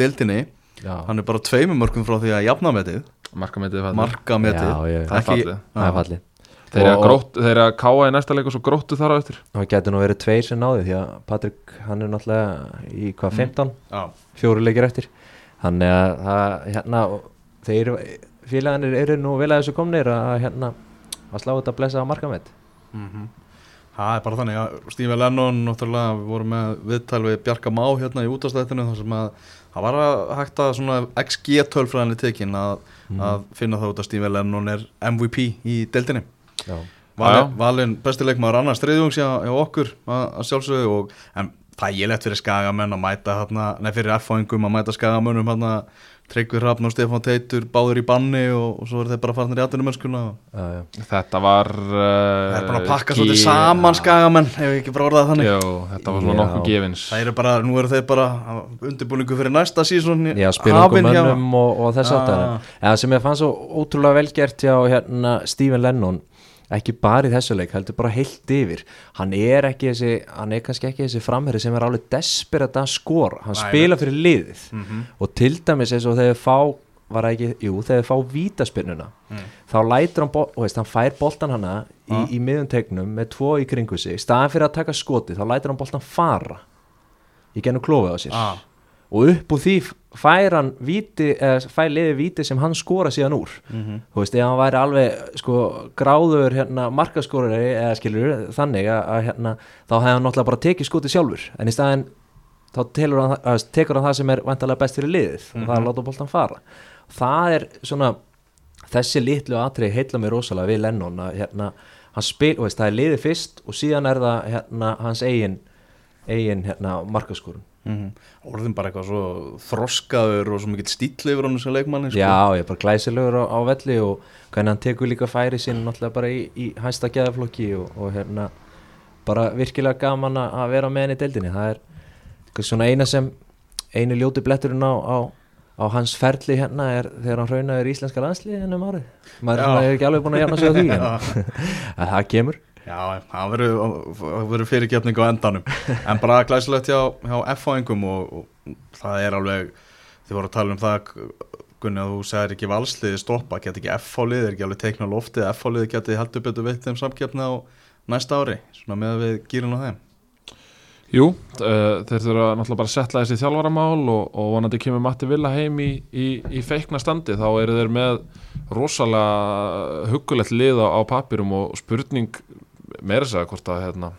deildinni já, hann er bara tveimur mörgum frá því að jafna metið. Markametið ég- Það er Ekki- fallið. það er fallið. Þeir eru að Og- grótt- þeir eru að káa í næsta leik og svo gróttu þar á eftir. Það getur nú verið tveir sem náði því að Patrik hann er náttúrulega í hvað 15 Já, fjóru leikir eftir. Þannig að það, hérna, þeir félaganir eru nú vel að þessu komnir að hérna að slá þetta að blessa á markamett Mhm. Það er bara þannig að Stífi Lennon náttúrulega við vorum með viðtal við Bjarka Má hérna í útastættinu þar sem að það var að hægt að svona XG tölfræðinni tekin að, að finna það út að Stífi Lennon er MVP í deildinni. Já, Valin, valin bestileikmaður annars þriðjungs hjá, hjá okkur að, að sjálfsögðu og en það er ég lett fyrir skagamenn að mæta hérna, nei fyrir F-fáingum að mæta skagamönnum hérna Tryggvi Hrafn og Stefán Teitur báður í banni og, og svo eru þeir bara farnir í já. Þetta var uh, það er bara að pakka svolítið saman skagamenn ef ég ekki bara orðað þannig. Jó, þetta var svona Já. nokkuð gefins. Það eru bara, nú eru þeir bara undirbúningu fyrir næsta sísón Já, spilungum mönnum og, og þess aftar En það sem ég fann svo ótrúlega vel gert hjá hérna, Stephen Lennon ekki bara í þessu leik, heldur bara heilt yfir. Hann er ekki þessi hann er kannski ekki þessi framherri sem er alveg desperat að skora, hann Nei, spila fyrir liðið. Mhm. og til dæmis eins og þegar fá var ekki, jú, þegar fá vítaspinnuna Mm. þá lætur hann, og veist, hann fær boltan hana í, Ah. í miðum tegnum með tvo í kringu sig, staðan fyrir að taka skoti þá lætur hann boltan fara í gennum klófið á sér. Ah, og upp úr því fær hann eða fær liði víti sem hann skora síðan úr. Mhm. þú veist, ef hann væri alveg sko, gráður hérna, markaskorari eða skilur þannig að, að hérna, þá hefði hann náttúrulega bara tekið skoti sjálfur. En í staðinn þá hann, að, tekur hann það sem er vantarlega best fyrir liðið og það er að láta boltan fara. Það er svona þessi litlu atrið heilla mér rosalega við Lennon að hérna, hann spil, veist, það er liðið fyrst og síðan er það hérna, hans eigin eigin hérna, markaskorun Mhm. Orðin bara eitthvað svo þroskaður og svo mikill stíl yfir hann sem leikmanni sko. Já, ég er bara glæsilegur á, á velli og hvernig hann tekur líka færi sín náttúrulega bara í, í hæsta geðaflokki og, og hérna bara virkilega gaman að vera með henni í deildinni það er svona eina sem eini ljóti bletturinn á, á, á hans ferli hérna er þegar hann raunaður íslenska landslið ennum árið maður er ekki alveg búin að jafna sig á því en það kemur Já, það verður fyrirgefning á endanum. En bara glæsilegt hjá, hjá F-fáingum og, og það er alveg þið voru að tala um það Gunni að þú segir ekki valsliði stoppa. Get ekki F-fálið, er ekki alveg teikna loftið F-fálið geti heldur betur veitt þeim samkeppni á næsta ári, svona með að við gýrum á þeim? Jú, uh, þeir þurfa náttúrulega bara að setla þessi þjálfaramál og, og vonandi kemur Matti Villa heim í, í, í feikna standi. Þá eru þeir með rosalega huggulegt lið á, á papirum og spurning meira segja hvort að hérna,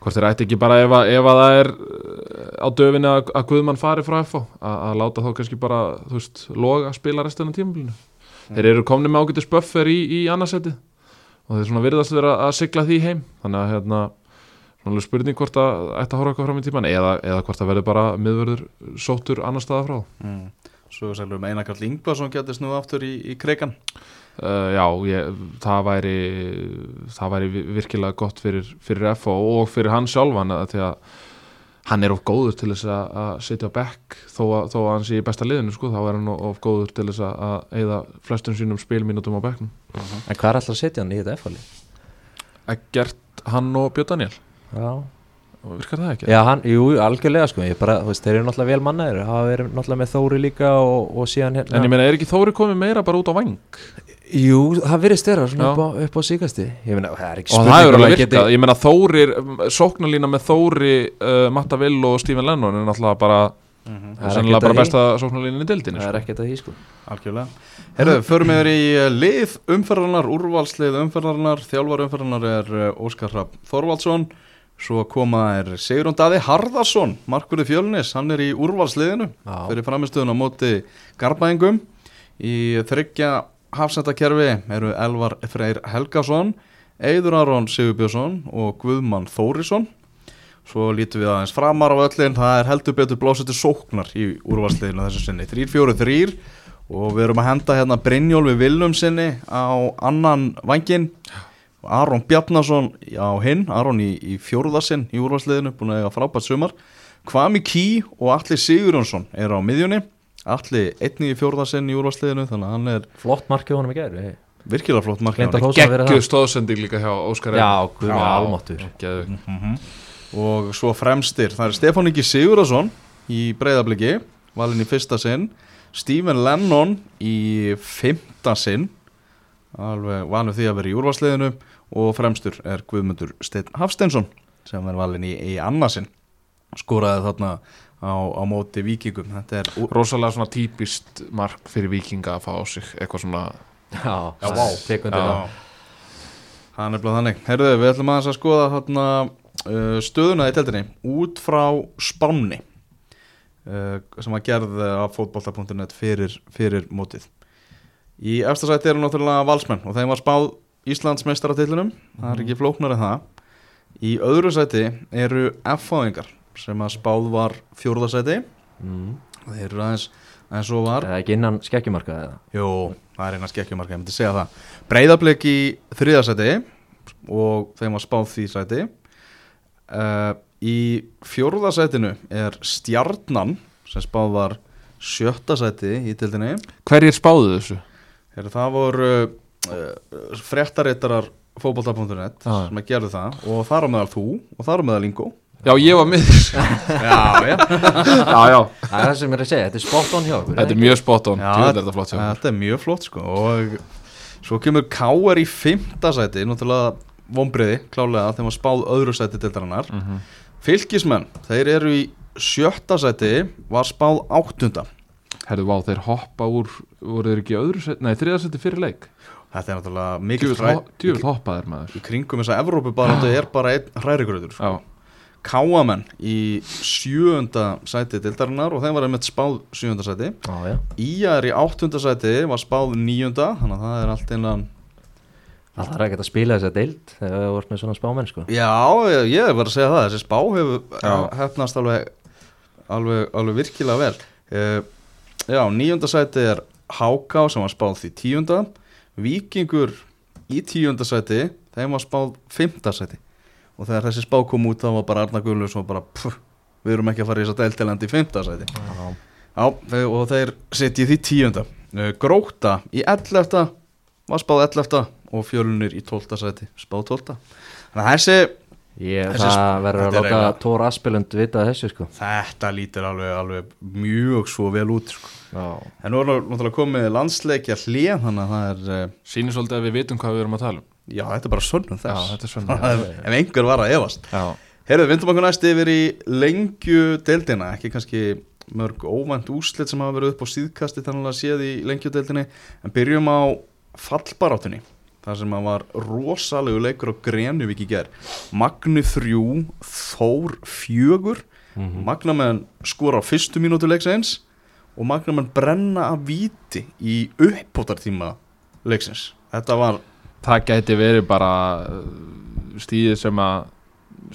hvort þeir ætti ekki bara ef að, ef að það er uh, á döfinni að, að Guðmann fari frá FH að, að láta þá kannski bara þú veist, loga að spila restina tímabilinu þeir eru komni með ágætis buffer í, í annarsetti og þeir svona virðast vera að sigla því heim. Þannig að hérna Svona spurning hvort að ætti að horfa eitthvað fram í tíman eða, eða hvort að verður bara miðverður sóttur annar staða frá. Mm. Svo sælum við Einar Karl Ingvarsson geti snúið aftur í, í kreikan uh, Já, ég, það væri það væri vi- virkilega gott fyrir, fyrir FO og fyrir hann sjálfan því að hann er of góður til þess að, sitja á bekk. Þó að, þó að hann sé í besta liðinu sko, þá er hann of góður til þess að, eigða flestum sínum spilmínútum á bekknum. En hvað er alltaf að setja hann í þetta F-fáli? Eggert, hann og Björn Daniel Já, og virkar það ekki? Já, hann, jú, algjörlega sko. Ég bara, þú veist, þeir eru náttúrulega vel mannaðir. Hafa verið náttúrulega með Þóri líka og, og síðan hérna. En ég meina, er ekki Þóri komið meira bara út á vang? Jú, það verið styrra svona upp á, upp á síkasti Ég meina, það er ekki og það hefur um alveg að virkað, ég meina Þóri sóknarlína með Þóri uh, Matta Vill og Stephen Lennon er náttúrulega bara Það er ekkert bara besta sóknarlínin í dildinni Það sko. er ekkert að því sko. Algjörlega. Herðu, förum yfir í eh, lið umferðarnar, úrvalslið umferðarnar Þjálfar umferðarnar er eh, Óskar Rapp Þorvaldsson Svo koma er Sigrun Daði Harðarsson Markurði Fjölnis, hann er í úrvalsliðinu Já. Fyrir framistöðun á móti Garbaðingum Í þryggja hafsendakerfi eru Elvar Freyr Helgason Eiður Aron Sigurbjörnsson og Guðmann Þórisson Svo lítum við aðeins framar á öllin, það er heldur betur blásættu sóknar í úrvalsliðinu þessu sinni. 3-4-3 og við erum að henda hérna Brynjólfi Willum sinni á annan vangin. Aron Bjarnason á hinn, Aron í, í fjórðasinn í úrvalsliðinu, búin að eiga frábært sumar. Kvami Kí og Alli Sigurjónsson er á miðjunni. Alli einnig í fjórðasinn í úrvalsliðinu, þannig að hann er Flott markið honum í gæri virkilega flott markið. Það. stóðsending líka hjá Óskar Já, guð með almáttur Geðu. og svo fremstir það er Stefán Ingi Sigurðarsson í breyðabliki, valinn í fyrsta sinn Stephen Lennon í fymta sinn alveg vanur því að vera í úrvarsliðinu og fremstur er Guðmundur Steinn Hafsteinsson sem er valinn í, í annarsinn skoraði þarna á, á móti vikingum þetta er rosalega svona típist mark fyrir vikinga að fá á sig eitthvað svona Já, Já. Tekundi Já. það. Er nefnilega þannig. Herðu, við ætlum aðeins að skoða þarna uh, stöðuna í teltinni út frá Spánni uh, sem var gerð af fótbolta.net fyrir, fyrir mótið. Í efsta sæti eru náttúrulega valsmenn og þeim var spáð Íslandsmeistaratitlinum það er ekki flóknar en það. Í öðru sæti eru F-fáingar sem að spáð var fjórðasæti mm. þeir eru aðeins en svo var. Það er ekki innan skekkjumarka eða? Jú, það er eina skekkjumarka, ég myndi segja það. Breiðablik í þriðasæti og þeim var spáð því sæti. Uh, Í fjórðasætinu er Stjarnan sem spáð var sjötta sæti í tildinni hverjir spáðu þessu? Heru, Það voru uh, fréttarittarar fótbolta.net Já. sem að gerðu það. Og þar á meðal þú og þar á meðal Ingo. Já, ég var með þess Já, já. Já, já, Það er það sem ég er að segja, þetta er spot on hjá okkur þetta er mjög spot on. Já, þetta er flott hjá okkur. Þetta er mjög flott sko. Og svo kemur K.R. í fymta sæti náttúrulega vonbriði klálega þegar maður spáð öðru sæti til þarannar Mhm. Fylkismenn, þeir eru í sjötta sæti var spáð áttunda. Herðu, vá, þeir hoppa úr voru þeir ekki í öðru set, nei, þriðasetti fyrir leik Þetta er náttúrulega mikið djúvill ho- djúvill hoppaðir maður. í kringum þess að Evrópu bara er bara einn hrærigröður sko. já, Káamenn í sjöunda sæti dildarinnar og þeim var einmitt spáð sjöunda sæti. Já, já. Ía er í áttunda sæti var spáð níunda þannig að það er allt innan Það þarf ekkert að spila þessa deild þegar þú vart með svona spámenn sko. Já, ég, ég var að segja það, þessi spá hefur hefnast alveg, alveg, alveg virkilega vel. Uh, Já, níunda sæti er Háká sem var spáð því tíunda Víkingur í tíunda sæti, þeim var spáð fymta sæti og þegar þessi spá kom út þá var bara Arna Gullus og bara pff, við erum ekki að fara í þess að deiltiland í fymta sæti Já, Já, þau- og þeir setja í því tíunda Uh, Gróta í 11. var spáð 11. og fjölunir í 12. sæti spáð 12. Þannig að þessi Ég, það verður að láta eiginlega- Tór Aspelund vita þessu sko þetta lítur alveg, alveg mjög svo vel út sko. Já, En nú er náttúrulega komið landsleikja hlið þannig að það er, uh, Sýnir svolítið að við vitum hvað við erum að tala um. Já þetta er bara sönnum Já, þess þetta er Ef einhver var að efast. Já, Herðu, vindum okkur næst yfir í lengju deildina, ekki kannski mörg óvænt úslit sem hafa verið upp á síðkasti þannig að séð í lengju deildinni en byrjum á fallbaráttunni þar sem að var rosalegu leikur á Grenivík í ger Magni 3, Þór 4 Mhm. Magnamenn skora á fyrstu mínútu leiksins og Magnamenn brenna að víti í uppbótartíma leiksins. Þetta var það gæti verið bara uh, stíðið sem að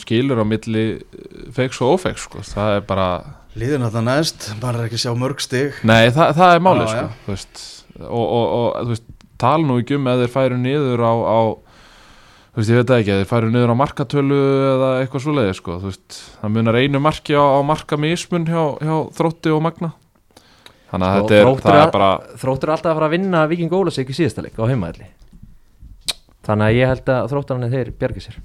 skilur á milli uh, feiks og ófeiks sko. það er bara liðin alltaf næst, bara ekki sjá mörg stig. Nei, það, það er málið sko, og, og, og veist, tala nú ekki um eða þeir færu niður á, á þú veist, ég veit það ekki, þeir færu niður á markatölu eða eitthvað svoleiði sko, það munar einu marki á, á marka mismun hjá, hjá þrótti og magna þannig að Og þetta er, að- er bara Þróttur er alltaf að fara að vinna Viking Ólasík í síðasta leik á heimaðli Þannig að ég held að þróttarinn þeir bjargi sér.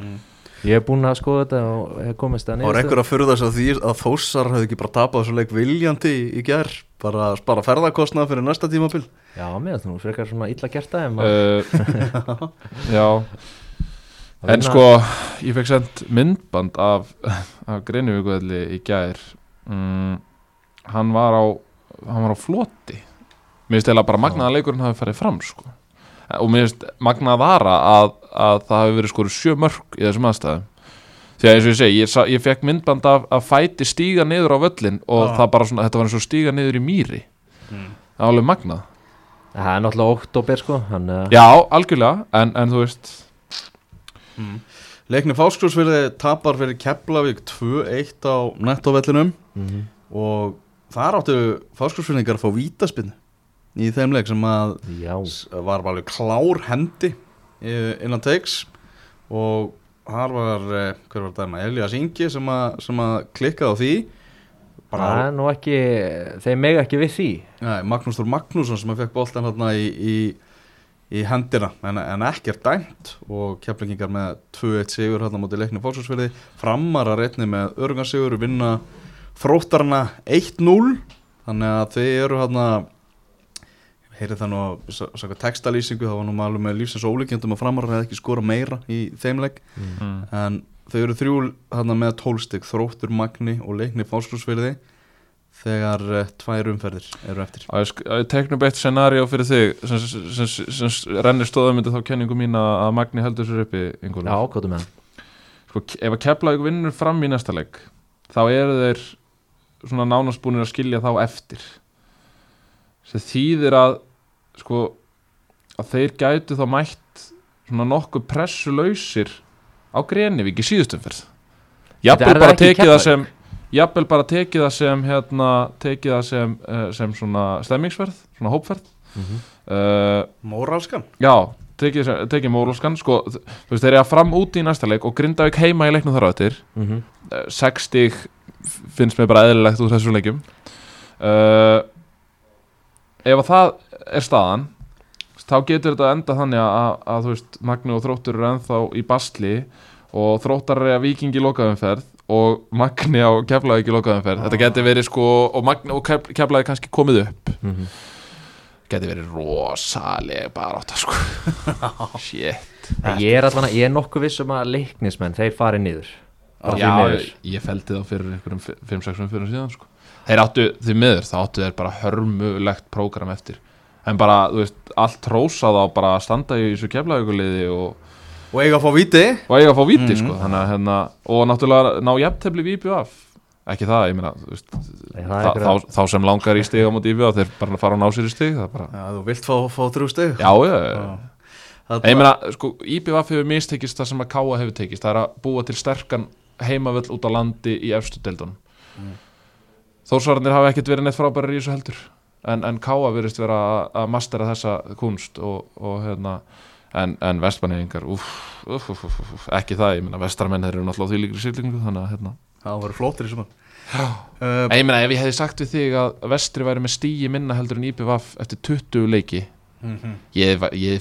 Mm. Ég hef búin að skoða þetta og hef komist að var niðurstöðu. einhver að furða sig á því að Þórsar hefði ekki bara tapað þessu leik viljandi í, í ger bara að spara ferðarkostnað fyrir næsta tímabil. Já, finnst nú frekar svona illa gert maður uh, Já, að en sko ég fekk sendt myndband af, af Greinivíkuðli í gær. Mm, hann var á hann var á floti mér finnst eða bara magnaða leikurinn hafi farið fram sko. og mér finnst magnað vara að, að það hafi verið skoru sjö mörg í þessum aðstæðum því að eins og ég segi, ég, sa- ég fekk myndband af að fæti stíga niður á völlin og Ah. það bara svona, þetta var eins og stíga niður í mýri mm. það var alveg magnað Það er náttúrulega oktober sko hann, uh, já, algjörlega, en, en þú veist Mm. Leikni Fáskursfyrði tapar fyrir Keflavík 2-1 á nettovellinum mhm. og þar áttu Fáskursfyrðingar að fá vítaspinn í þeim leik sem að Já, var alveg klár hendi eh, innan teiks og þar var, eh, hver var dæma, Elias Ingi sem að, sem að klikkaði á því. Það er nú ekki þeir mega ekki við því. Nei, Magnús Þór Magnússon sem að fekk boltan hérna í, í, í hendina. En, en ekki er dæmt. Og keflingingar með 2-1 sigur hérna mútið leikni fólksfjörði framar að reyni með örgunarsigur vinna fróttarna 1-0 þannig að þeir eru hérna heyrið það nú að textalýsingu það var nú alveg með lífsins ólíkjöndum að framar hefði ekki skora meira í þeimleik mm. en þau eru þrjú hérna með tólstig þróttur Magni og leikni fólksfjörði þegar uh, tvær umferðir eru eftir að ég sk- að ég teknum eitt scenario fyrir þig sem, sem, sem, sem rennir stóðamyndi þá kenningu mín að Magni heldur sér uppi Ingólfur. Já, ákvæmdu með hann sko, ef að Keflavík vinnur fram í næsta leik þá eru þeir svona nánast búinir að skilja þá eftir. Sem þýðir að sko að þeir gætu þá mætt svona nokkuð pressulausir á Grenivík í síðustumferð er það bara tekið það sem jafnvel bara tekið það sem hérna, tekið það sem, uh, sem svona stemmingsverð, svona hópferð. Mm -hmm. uh, Móralskan? Já, tekið, tekið mórlóskan sko, þú veist, þeir eru að fram úti í næsta leik og Grindavík heima í leiknum þar á eftir. Mhm. uh, 60 finnst mér bara eðlilegt úr þessum leikjum. Uh, ef að það er staðan þá getur þetta enda þannig að, að, að veist, Magni og Þróttur eru ennþá í basli og Þróttar er að vikingi lokaðumferð og Magni á Keflavík í lokaðumferð þetta getur verið sko og, Magni, og Kef- Keflavík kannski komið upp. Mhm. getur verið rosaleg bara átta sko. Shit. Ég er allan að, ég er nokkuð viss um að leiknismenn, þeir fari niður. Bara því Já, ég, ég feldi þá fyrir einhverjum 5-6 fyrir síðan sko. Þeir áttu því miður, þá áttu þeir bara hörmulegt prógram eftir. En bara, þú veist, allt rósað á bara að standa í þessu keflavíkuliði og, Og eiga að fá viti og eiga að fá víti, Mhm. sko Þannig að, hérna, og náttúrulega ná jafntefli við IBF Ekki það, ég meina, þú veist Nei, það er þá, þá, sem langar í stig á móti IBF Þeir bara fara að ná sér í stig, það bara Já, þú vilt fá, fá þrjú steg Já, já, já. Það En ég meina, sko, IBF hefur mistekist það sem að Káa hefur tekist. Það er að búa til sterkan heimavöll út á landi í efstu deildunum. Mm. Þórsvararnir hafa ekkert verið neitt frábærar í þessu heldur. En, en Káa verðist vera að- að mastera þessa kunst og, og hérna En, en vestmanningar, ekki það, ég meina vestarmenn þeir eru náttúrulega því líkri sýlingu Þannig að hérna, það var flottir í sumar Já. uh, ég meina ef ég hefði sagt við þig að vestri væri með stíi minna heldur en IPVF eftir 20 leiki Ég hef- ég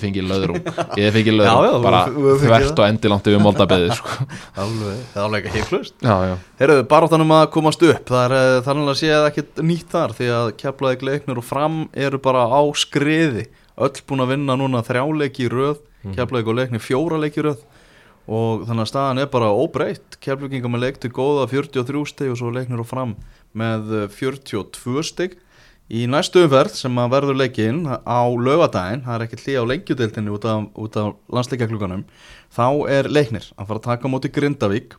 ég fengið Já, já, löðrum þú- bara þvert og endilangt yfir moldabeðið sko. það er alveg ekki já. Heyrðu, baráttanum að komast upp það er eh, þannig að sé að ekkert nýtt þar því að keflaði gleiknir og fram eru bara á skriði. Öll búin að vinna núna þrjáleiki röð mm. keflaði og leiknir fjóra leiki í röð. Og þannig að staðan er bara óbreytt. Keflaginga með leikti góða 43 steg og svo leiknir og fram með eh, 42 steg í næstu umferð sem að verður leikinn á lögadaginn, það er ekki hlý á lengjudeildinni út af, af landsleikakluganum þá er leiknir að fara að taka á móti Grindavík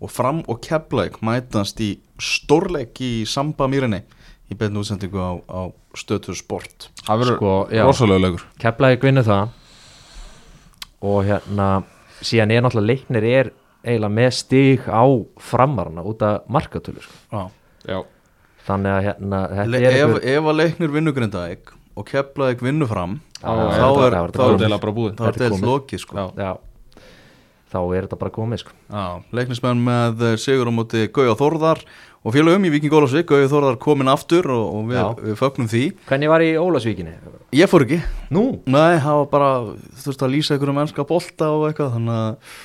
og fram og keflaug mætast í stórleik í Samba Mýrinni í beinu útsendingu á, á stötu sport. Það verður Sko, rosalega lögur Keflavík vinnu það. Og hérna síðan er náttúrulega leiknir er eiginlega með stig á framarana út af markatölu sko. Já. já, þannig að hérna er ef, ef að leiknir vinnu Grindavík og keflaug vinnu fram Já, þá er, deilt lokið sko. já. já, þá er þetta bara komið sko. Já, leiknismenn með eh, sigur á móti Gauja Þórðar og félagum í Viking Ólafsvík. Gauja Þórðar komin aftur og, og við, við fögnum því. Hvernig var í Ólasvíkinni? Ég fór ekki, Nú, nei, það var bara þú veist að lýsa einhverjum mennska bolta og eitthvað þannig að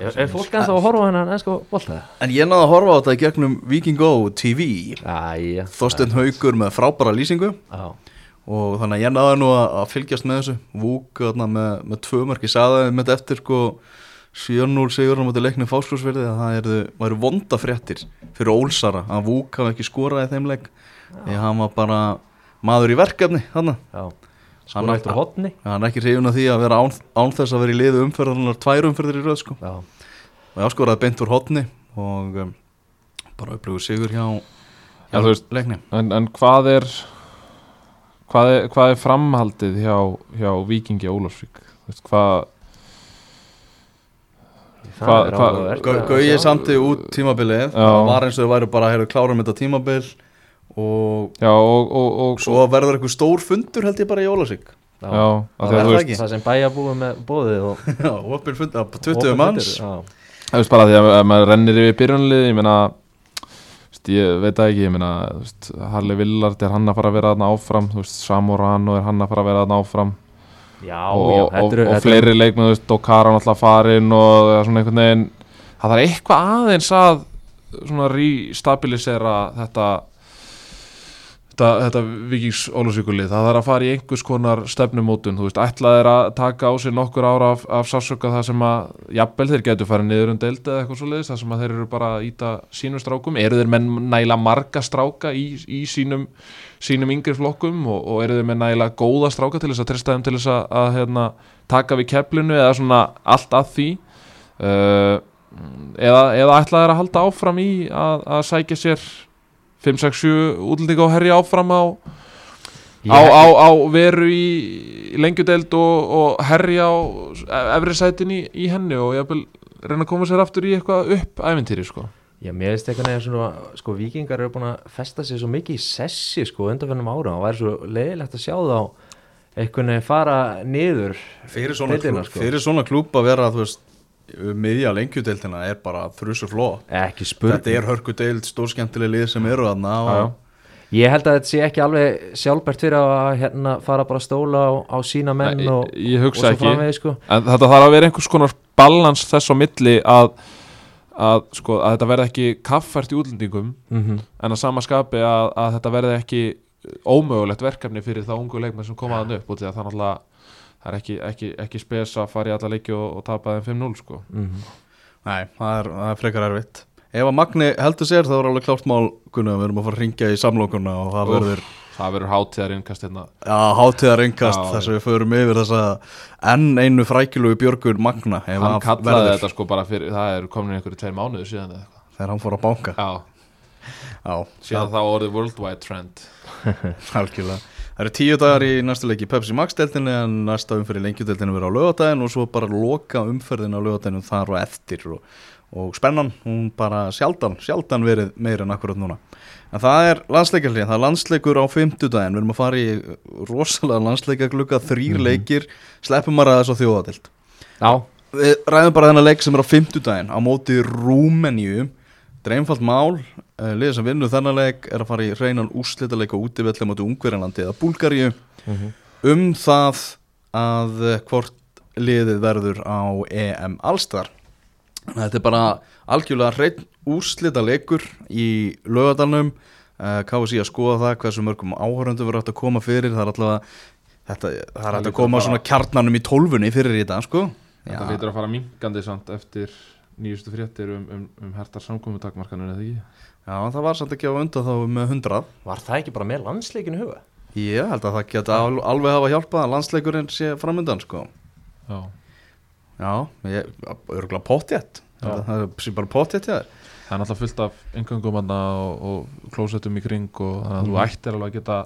er, er fólk ennþá að horfa á hennan ennsko bolta? En ég náði að horfa á þetta í gegnum Viking Go TV Æja. Þorsteinn Haugur með frábæra lýsingu. Já, og þannig að ég náði nú að, að fylgjast með þessu. Vúk þarna, með, með tvö mörk. Ég sagði með eftir sko 7-0 sigur á móti leiknum fáskjósverði að það eru, væru vonda fréttir fyrir Ólsara að Vúk hafi ekki skorað í þeim leik. Því að hann var bara maður í verkefni þannig já Hann Skora á- eftir hotni hann er ekki hrifun af því að vera án, án þess að vera í liðu umferðarnar tvær umferðir í röð sko. Já, og ég skoraði beint úr hotni og um, bara upplöfu sigur hjá, Já, þú veist- leikni. En, en hvað er hvað er, hvað er framhaldið hjá, hjá Víkingi Ólafsvík? Þú veist, hvað það Hvað- er hvað- áhugavert Gau- að Gauji sjá. samti út tímabilið. Það var eins og þau væru bara að klára þetta tímabil og já, og, og, og, svo verður eitthvað stór fundur held ég bara í já, Það er það það sem bæjarbúið með bóðið og já, opin fundur, og 20 opinn manns. Það veist bara því að maður rennir yfir byrjunlið ég meina veist, ég veit það ekki, ég meina Harley Villard er hann að fara að vera þarna áfram? Samorano er hann að fara að vera þarna áfram? Já, og, já, og, þetta og, og fleiri leikmenn, þú veist, Dokara náttúrulega farin og svona einhvern veginn. Það þarf eitthvað aðeins að svona restabilisera þetta þetta, þetta vikings ólusvíkulið, það þarf að fara í einhvers konar stefnumótun, þú veist, ætlað er að taka á sig nokkur ára af, af sásöka það sem að, jafnvel þeir getur farið niður um deild eða eitthvað svo leiðis, það sem að þeir eru bara að íta sínum strákum, eru þeir menn næla marga stráka í, í sínum sínum yngri flokkum og, og eru þeir með næla góða stráka til þess að treysta þeim til þess að, að hérna, taka við keflinu eða svona allt að því? Uh, eða, eða ætlað er að halda áfram í að, að sækja sér 5-6-7 útlendinga og herja áfram á, á, á, á veru í lengjudeld og, og herja á efri sætin í, í henni og ég vil reyna að koma sér aftur í eitthvað upp æventýri sko. Já, mér veist eitthvað neður svona, sko, vikingar eru búin að festa sig svo mikið í sessi, sko, undanfennum ára og væri svo leiðilegt að sjá þá eitthvað neður fara niður fyrir svona, klúb, sko. fyrir svona klúb að vera þú veist, miðja lengjudeildina er bara þrjusu fló ekki spurning. þetta er hörkudeild, stórskemmtileg lið sem eru já. og, Ég held að þetta sé ekki alveg sjálfbært fyrir að hérna fara bara að stóla á, á sína menn Nei, og, ég og hugsa svo ekki framvegis, sko. en þetta þarf að vera einhvers konar balans þess á milli að, að, sko, að þetta verði ekki kaffært í útlendingum Mm en að sama skapi að, að þetta verði ekki ómögulegt verkefni fyrir þá ungu leikmenn sem koma þann upp út í að það náttúrulega það er ekki, ekki, ekki spes að fara í alla leiki og, og tapa þeim 5-0 sko. Mhm. nei, það er, það er frekar erfitt. Ef að Magni heldur sér þá er alveg klárt mál Gunnar, við erum að fara að ringja í samlokuna og það verður það verður hátíðar innkast hérna. Já, hátíðar engast Já, þess að við förum yfir þess að enn einu frækilugu Björgur Magna ef hann kallaði verður, þetta sko bara fyrir það er komin einhverju tveir mánuðu síðan þegar hann fór að banka. Já, Já, síðan þá orðið worldwide trend. Algjörlega Það eru tíu dagar í næstu leiki Pepsi Max deltinni en næsta umferð í lengjudeltinu verður á lögadaginn og svo bara loka umferðin á lögadaginn þar og eftir. Og, og spennan, hún bara sjaldan, sjaldan verið meira en akkurat núna. En það er landsleikarlið, það er landsleikur á fimmtudaginn, við erum að fara í rosalega landsleikaglugga, þrýr leikir. Sleppum að ræða þess á þjóðadild Já, Við ræðum bara þennan leik sem er á fimmtudaginn á móti Rúmeníu þetta er einfalt mál uh, liðið sem vinnur þennan leik er að fara í reynan úrslitaleik og útivelli moti Ungverjanlandi eða Búlgaríu. Um það að uh, hvort liðið verður á EM Allstar. Þetta er bara algjörlega hrein úrslitaleikur í lögadalnum uh, KSI að skoða það hversu mörgum áhöröndu verður hægt að koma fyrir. Það er allavega þetta, það er að lítur koma svona kjarnanum í tólfunni fyrir í þetta sko. Þetta lítur að fara minkandi samt eftir nýjustu fréttir um, um, um hertar samkomutakmarkanur eða ekki Já, það var samt ekki á undan þá með 100 Var það ekki bara með landsleikinu huga? Ég held að það geta al- alveg hafa hjálpað að landsleikurinn sé framöndan sko Já, Já, ég, örgulega pottjett Já. Það er bara pottjett hjá þér það er náttúrulega fullt af engöngum og, og klósettum í kring og þannig að Mhm. þú ættir alveg að geta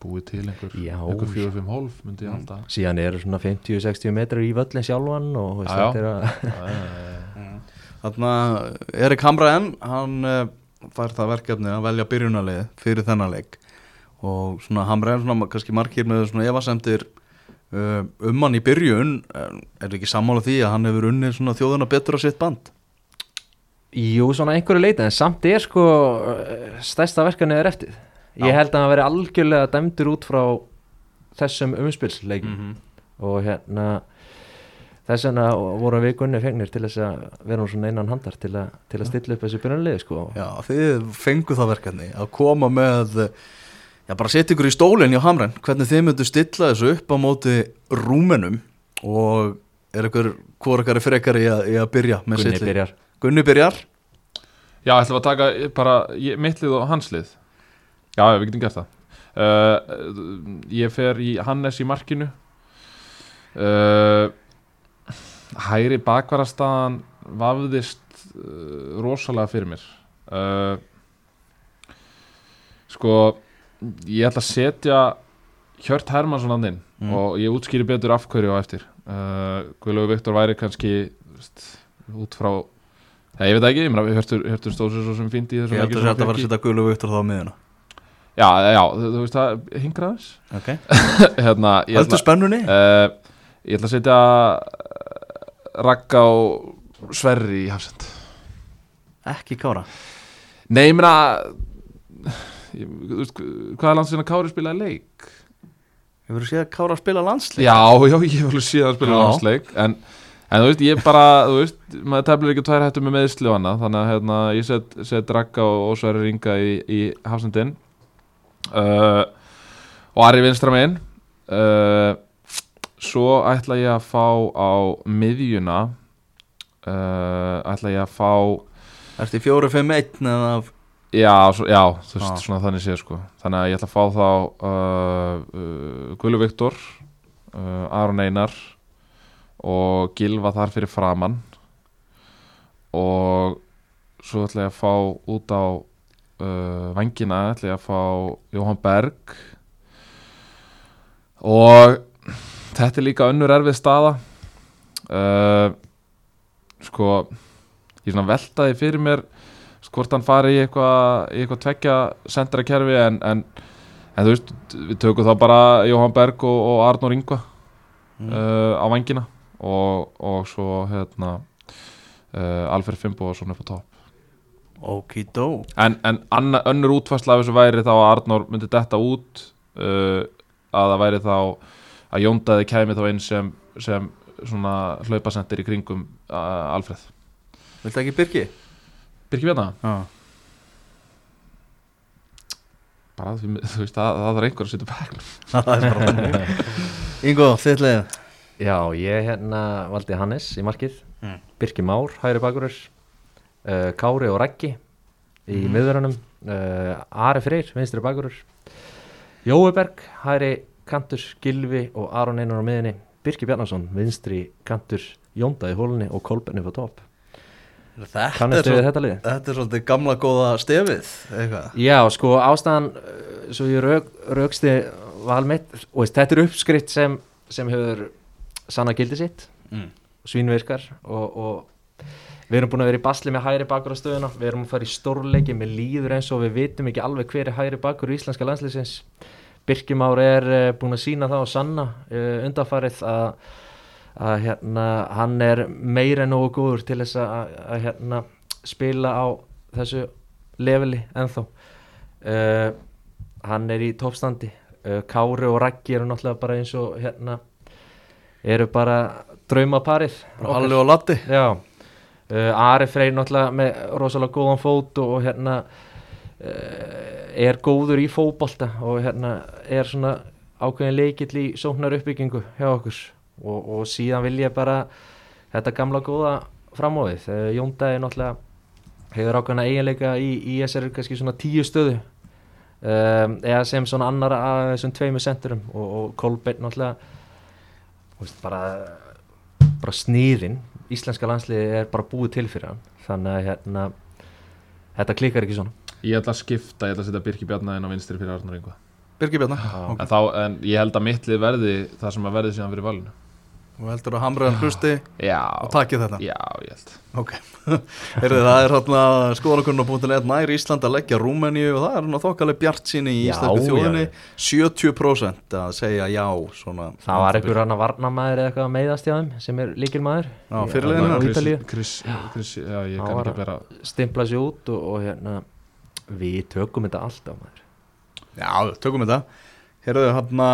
búið til einhver, einhver 4-5 hólf myndi ég Mm. halda. Síðan eru svona 50-60 metrar í völlin sjálfan og þetta er að Já, Þannig að Erik Hamraen hann uh, fær það verkefni að velja byrjunarlið fyrir þennan leik. Og svona Hamraen svona kannski margir með svona efasemdir uh, um hann í byrjun. Er ekki sammála því að hann hefur unnið svona þjóðuna betur á sitt band? Jú, svona einhverju leita en samt er sko stærsta verkefni er eftir Ég held að hann veri algjörlega dæmdur út frá þessum umspilsleikum -hmm. og hérna þess vegna vorum við gunni fengnir til þess að vera nú svona einan handar til, a, til að stilla upp þessu byrjunarlið sko. Já, þið fengu það verkefni að koma með já, bara setja ykkur í stólinn hjá Hamren. Hvernig þið myndu stilla þessu upp á móti rúmenum og er ykkur, hvor ykkar er frekar í að, í að byrja með Gunni sitt lið? byrjar. Gunni byrjar. Já, ætlum að taka bara ég- mitt lið og hans lið Já, við getum gert það. Uh, Ég fer í Hannes í markinu. Uh, Hæri bakvarastaðan vafðist uh, rosalega fyrir mér. Uh, Sko ég ætla að setja Hjört Hermansson hann inn Mm. og ég útskýri betur af hverju á eftir. Uh, Guðlaugur Viktor væri kannski veist, út frá Já, ég veit ekki, ég meina við höftum, höftum stóð sér svo sem fínt í þessum Ég sem að þetta var að setja Gullu Viktor þá á miðuna Já, já, þú, veist það, hingraðis Ok hérna, ég ætla, spennunni? uh, ég ætla að setja uh, Ragga og Sverri í hafsend Ekki kára Nei, ég meina ég, Hvað er landsinn að Kári spilaði leik? Hefur þú séð kára að spila landslið? Já, já, ég alveg síðan að spila Já. landsleik en, en þú veist, ég bara, þú veist maður teflir ekki tvær hættu með meðsli og annað þannig að hérna, ég set, set Ragga og, Sverri Ringa í, í hafsendin uh, og Ari vinstra megin. Uh, svo ætla ég að fá á miðjuna uh, ætla ég að fá Ertu í 4-5-1 eða Já, svo, já, þú veist, Já. svona þannig séð sko. Þannig að ég ætla að fá þá uh, uh, Guðlu Viktor uh, Aron Einar og Gilva þar fyrir framann og svo ætla ég að fá út á uh, vangina ætla ég að fá Jóhann Berg. Og þetta er líka önnur erfið staða. Uh, sko ég svona veltaði fyrir mér hvort hann fari í eitthvað í eitthvað tveggja sendra kerfi en, en, en þú veist, við tökum þá bara Jóhann Berg og, og Arnór Ingva Mm. uh, á vangina og, og svo hérna uh, Alfred Fimboðsson upp á topp Okidó en, en anna, önnur útfærsla af þessu væri þá að Arnór myndi detta út uh, að það væri þá að Jóndaði kæmi þá inn sem, sem svona hlaupasendir í kringum uh, Alfred Viltu ekki Birgi? Birki Bjarnar, Já. Bara því, þú veist, það, það er einhver að setja bæknum Það er Ingo, þitt leið Já, ég hérna valdi Hannes í markið. Mm. Birki Már, hægri bakurur uh, Kári og Raggi í mm. miðverunum uh, Ari Freyr, vinstri bakurur. Jói Berg, hægri kantur Gilvi og Aron Einar á miðinni Birki Bjarnason, vinstri kantur Jónda í hólunni og Kolbenni á topp. Þetta er, svo, þetta þetta er svolítið gamla góða stefið eitthvað. Já, sko ástæðan uh, svo ég rauk, rauksti val mitt og þetta er uppskritt sem, sem hefur sanna gildi sitt. Mm. svínvirkar og, og við erum búin að vera í basli með hægri bakur á stöðuna. Við erum að fara í stórleiki. Með líður eins og við vitum ekki alveg hver er hægri bakur í íslenska landslýsins Birkimár er uh, búin að sína það og sanna uh, undanfarið að, að hérna, hann er meira en nógu góður til þess að, að hérna, spila á þessu leveli ennþá. Uh, hann er í toppstandi. Uh, Kári og Raggi eru náttúrulega bara eins og hérna eru bara draumaparið Alli og Latti Já, uh, Ari Freyr náttúrulega með rosalega góðan fót og, og hérna uh, er góður í fótbolta og hérna er svona ákveðin leikill í sóknar uppbyggingu hjá okkur. Og, og síðan vil ég bara þetta gamla góða framóðið uh, Jóndæði náttúrulega hefur ákveðina eiginleika í, í þessari kannski svona tíu stöðu. Um, eða sem svona annar af þessum tveimu senturum og, og Kolbeinn náttúrulega veist, bara bara sníðin, íslenska landsliði er bara búið til fyrir hann. Þannig að hérna þetta klikkar ekki svona. Ég ætla að skipta, ég ætla að setja Birki Bjarnaðinn á vinstri fyrir Arnur Ingo Birgir Bjarnar Já. Ok. en, þá, en ég held að mittlið verði það sem að verði síðan fyrir valinu Og heldur að hamraðan hlusti Já, og takið þetta. Já, ég held. Ok, Heyrðu, það er hérna skoðanakunna.net nær Ísland að leggja Rúmeníu og það er hérna þokkaleg bjart síni í Já, já, þjóðinni. Já. 70% að segja já svona, það var einhver annar varnamæður eða eitthvað að meiðast hjá þeim sem er líkilmaður Já, fyrirliðinn á hennar. Chris. Chris, Chris, já, ég Hann kann ekki bera stimpla sér út og, og hérna við tökum þetta alltaf maður. Já, tökum þetta Heyrðu, hérna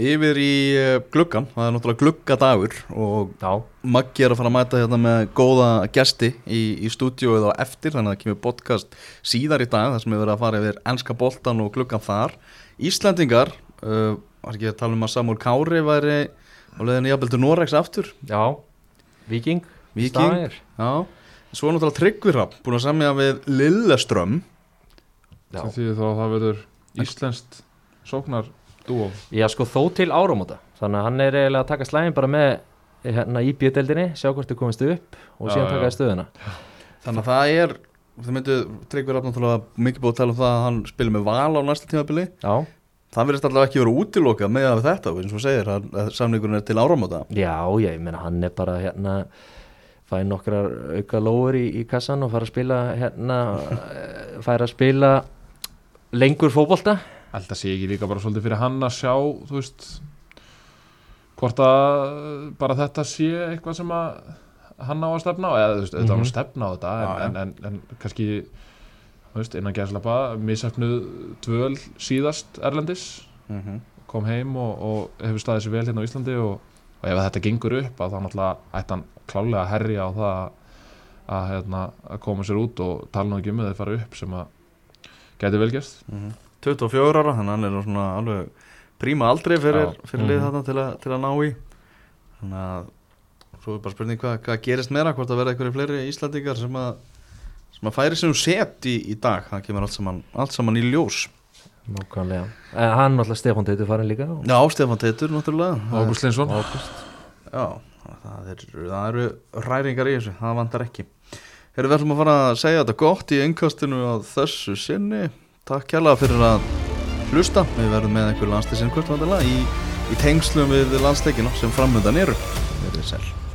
yfir í eh, gluggan það er náttúrulega gluggadagur og já, Maggi er að fara að mæta hérna með góða gesti í, í stúdíóið á eftir þannig að það kemur podcast síðar í dag þar sem við verðum að fara yfir ennska boltan og gluggan þar. Íslandingar uh, var ekki að tala um að Samúl Kári væri á leiðinu jafnvel til Noregs aftur? Já, Viking Víking, Stavanger. já. Svo er náttúrulega Tryggvirrapp búin að semja við Lilleström já. sem því þá að það verður íslenskt sóknar dúo já, sko þó til áramóta. Þannig að hann er eiginlega að taka slægin bara með hérna í bjödeldinni, sjá hvort þið komist upp og Já, síðan taka í stöðuna. Þannig að það er Það myndu Tryggvirrapp náttúrulega mikið búið að tala um það að hann spilur með val á næsta tímabili. Já, Það verðist allavega ekki verið útilokað með að þetta eins og segir að samningurinn er til áramóta. Já, já, ég meina hann er bara hérna fæði nokkrar auka lóður í, í kassan og fara að spila hérna færi að spila lengur fótbolta Alltaf sé ekki líka bara svolítið fyrir hann að sjá þú veist hvort að bara þetta sé eitthvað sem að hann á að stefna á eða þú veist, auðvitað á hann Mhm. að stefna á þetta Já, en, en, en, en kannski þú veist, innan gæðslapa misafnuð dvöl síðast Erlendis mm -hmm. kom heim og, og hefur staðið sér vel hérna á Íslandi og, og ef þetta gengur upp að þá náttúrulega ætti hann klálega að herja á það að, að, hérna, að koma sér út og tala ekki um að þeir fara upp sem að gæti velgerst 24 ára, þannig að hann er svona alveg príma aldrei fyrir, fyrir lið Mhm. þarna til, að- til að ná í. Þannig að svo er bara spurning hvað, hvað gerist meira hvort það verða einhverju fleiri Íslandingar sem að sem að færi sem set í, í dag. Það kemur allt saman, allt saman í ljós. Nákvæmlega. En hann náttúrulega Stefán Teitur farin líka og, Já, Stefán Teitur náttúrulega. Ágúst Linsson. Já, það, er, það eru ræringar í þessu, það vantar ekki. Erum við ætlum að fara að segja þetta gott í einkastinu á þessu sinni Takk kærlega fyrir að hlusta. Við verðum með einhver landslýsinn hvort vantilega í, í tengslum við landsleikina sem framöndan eru. Verðið sæl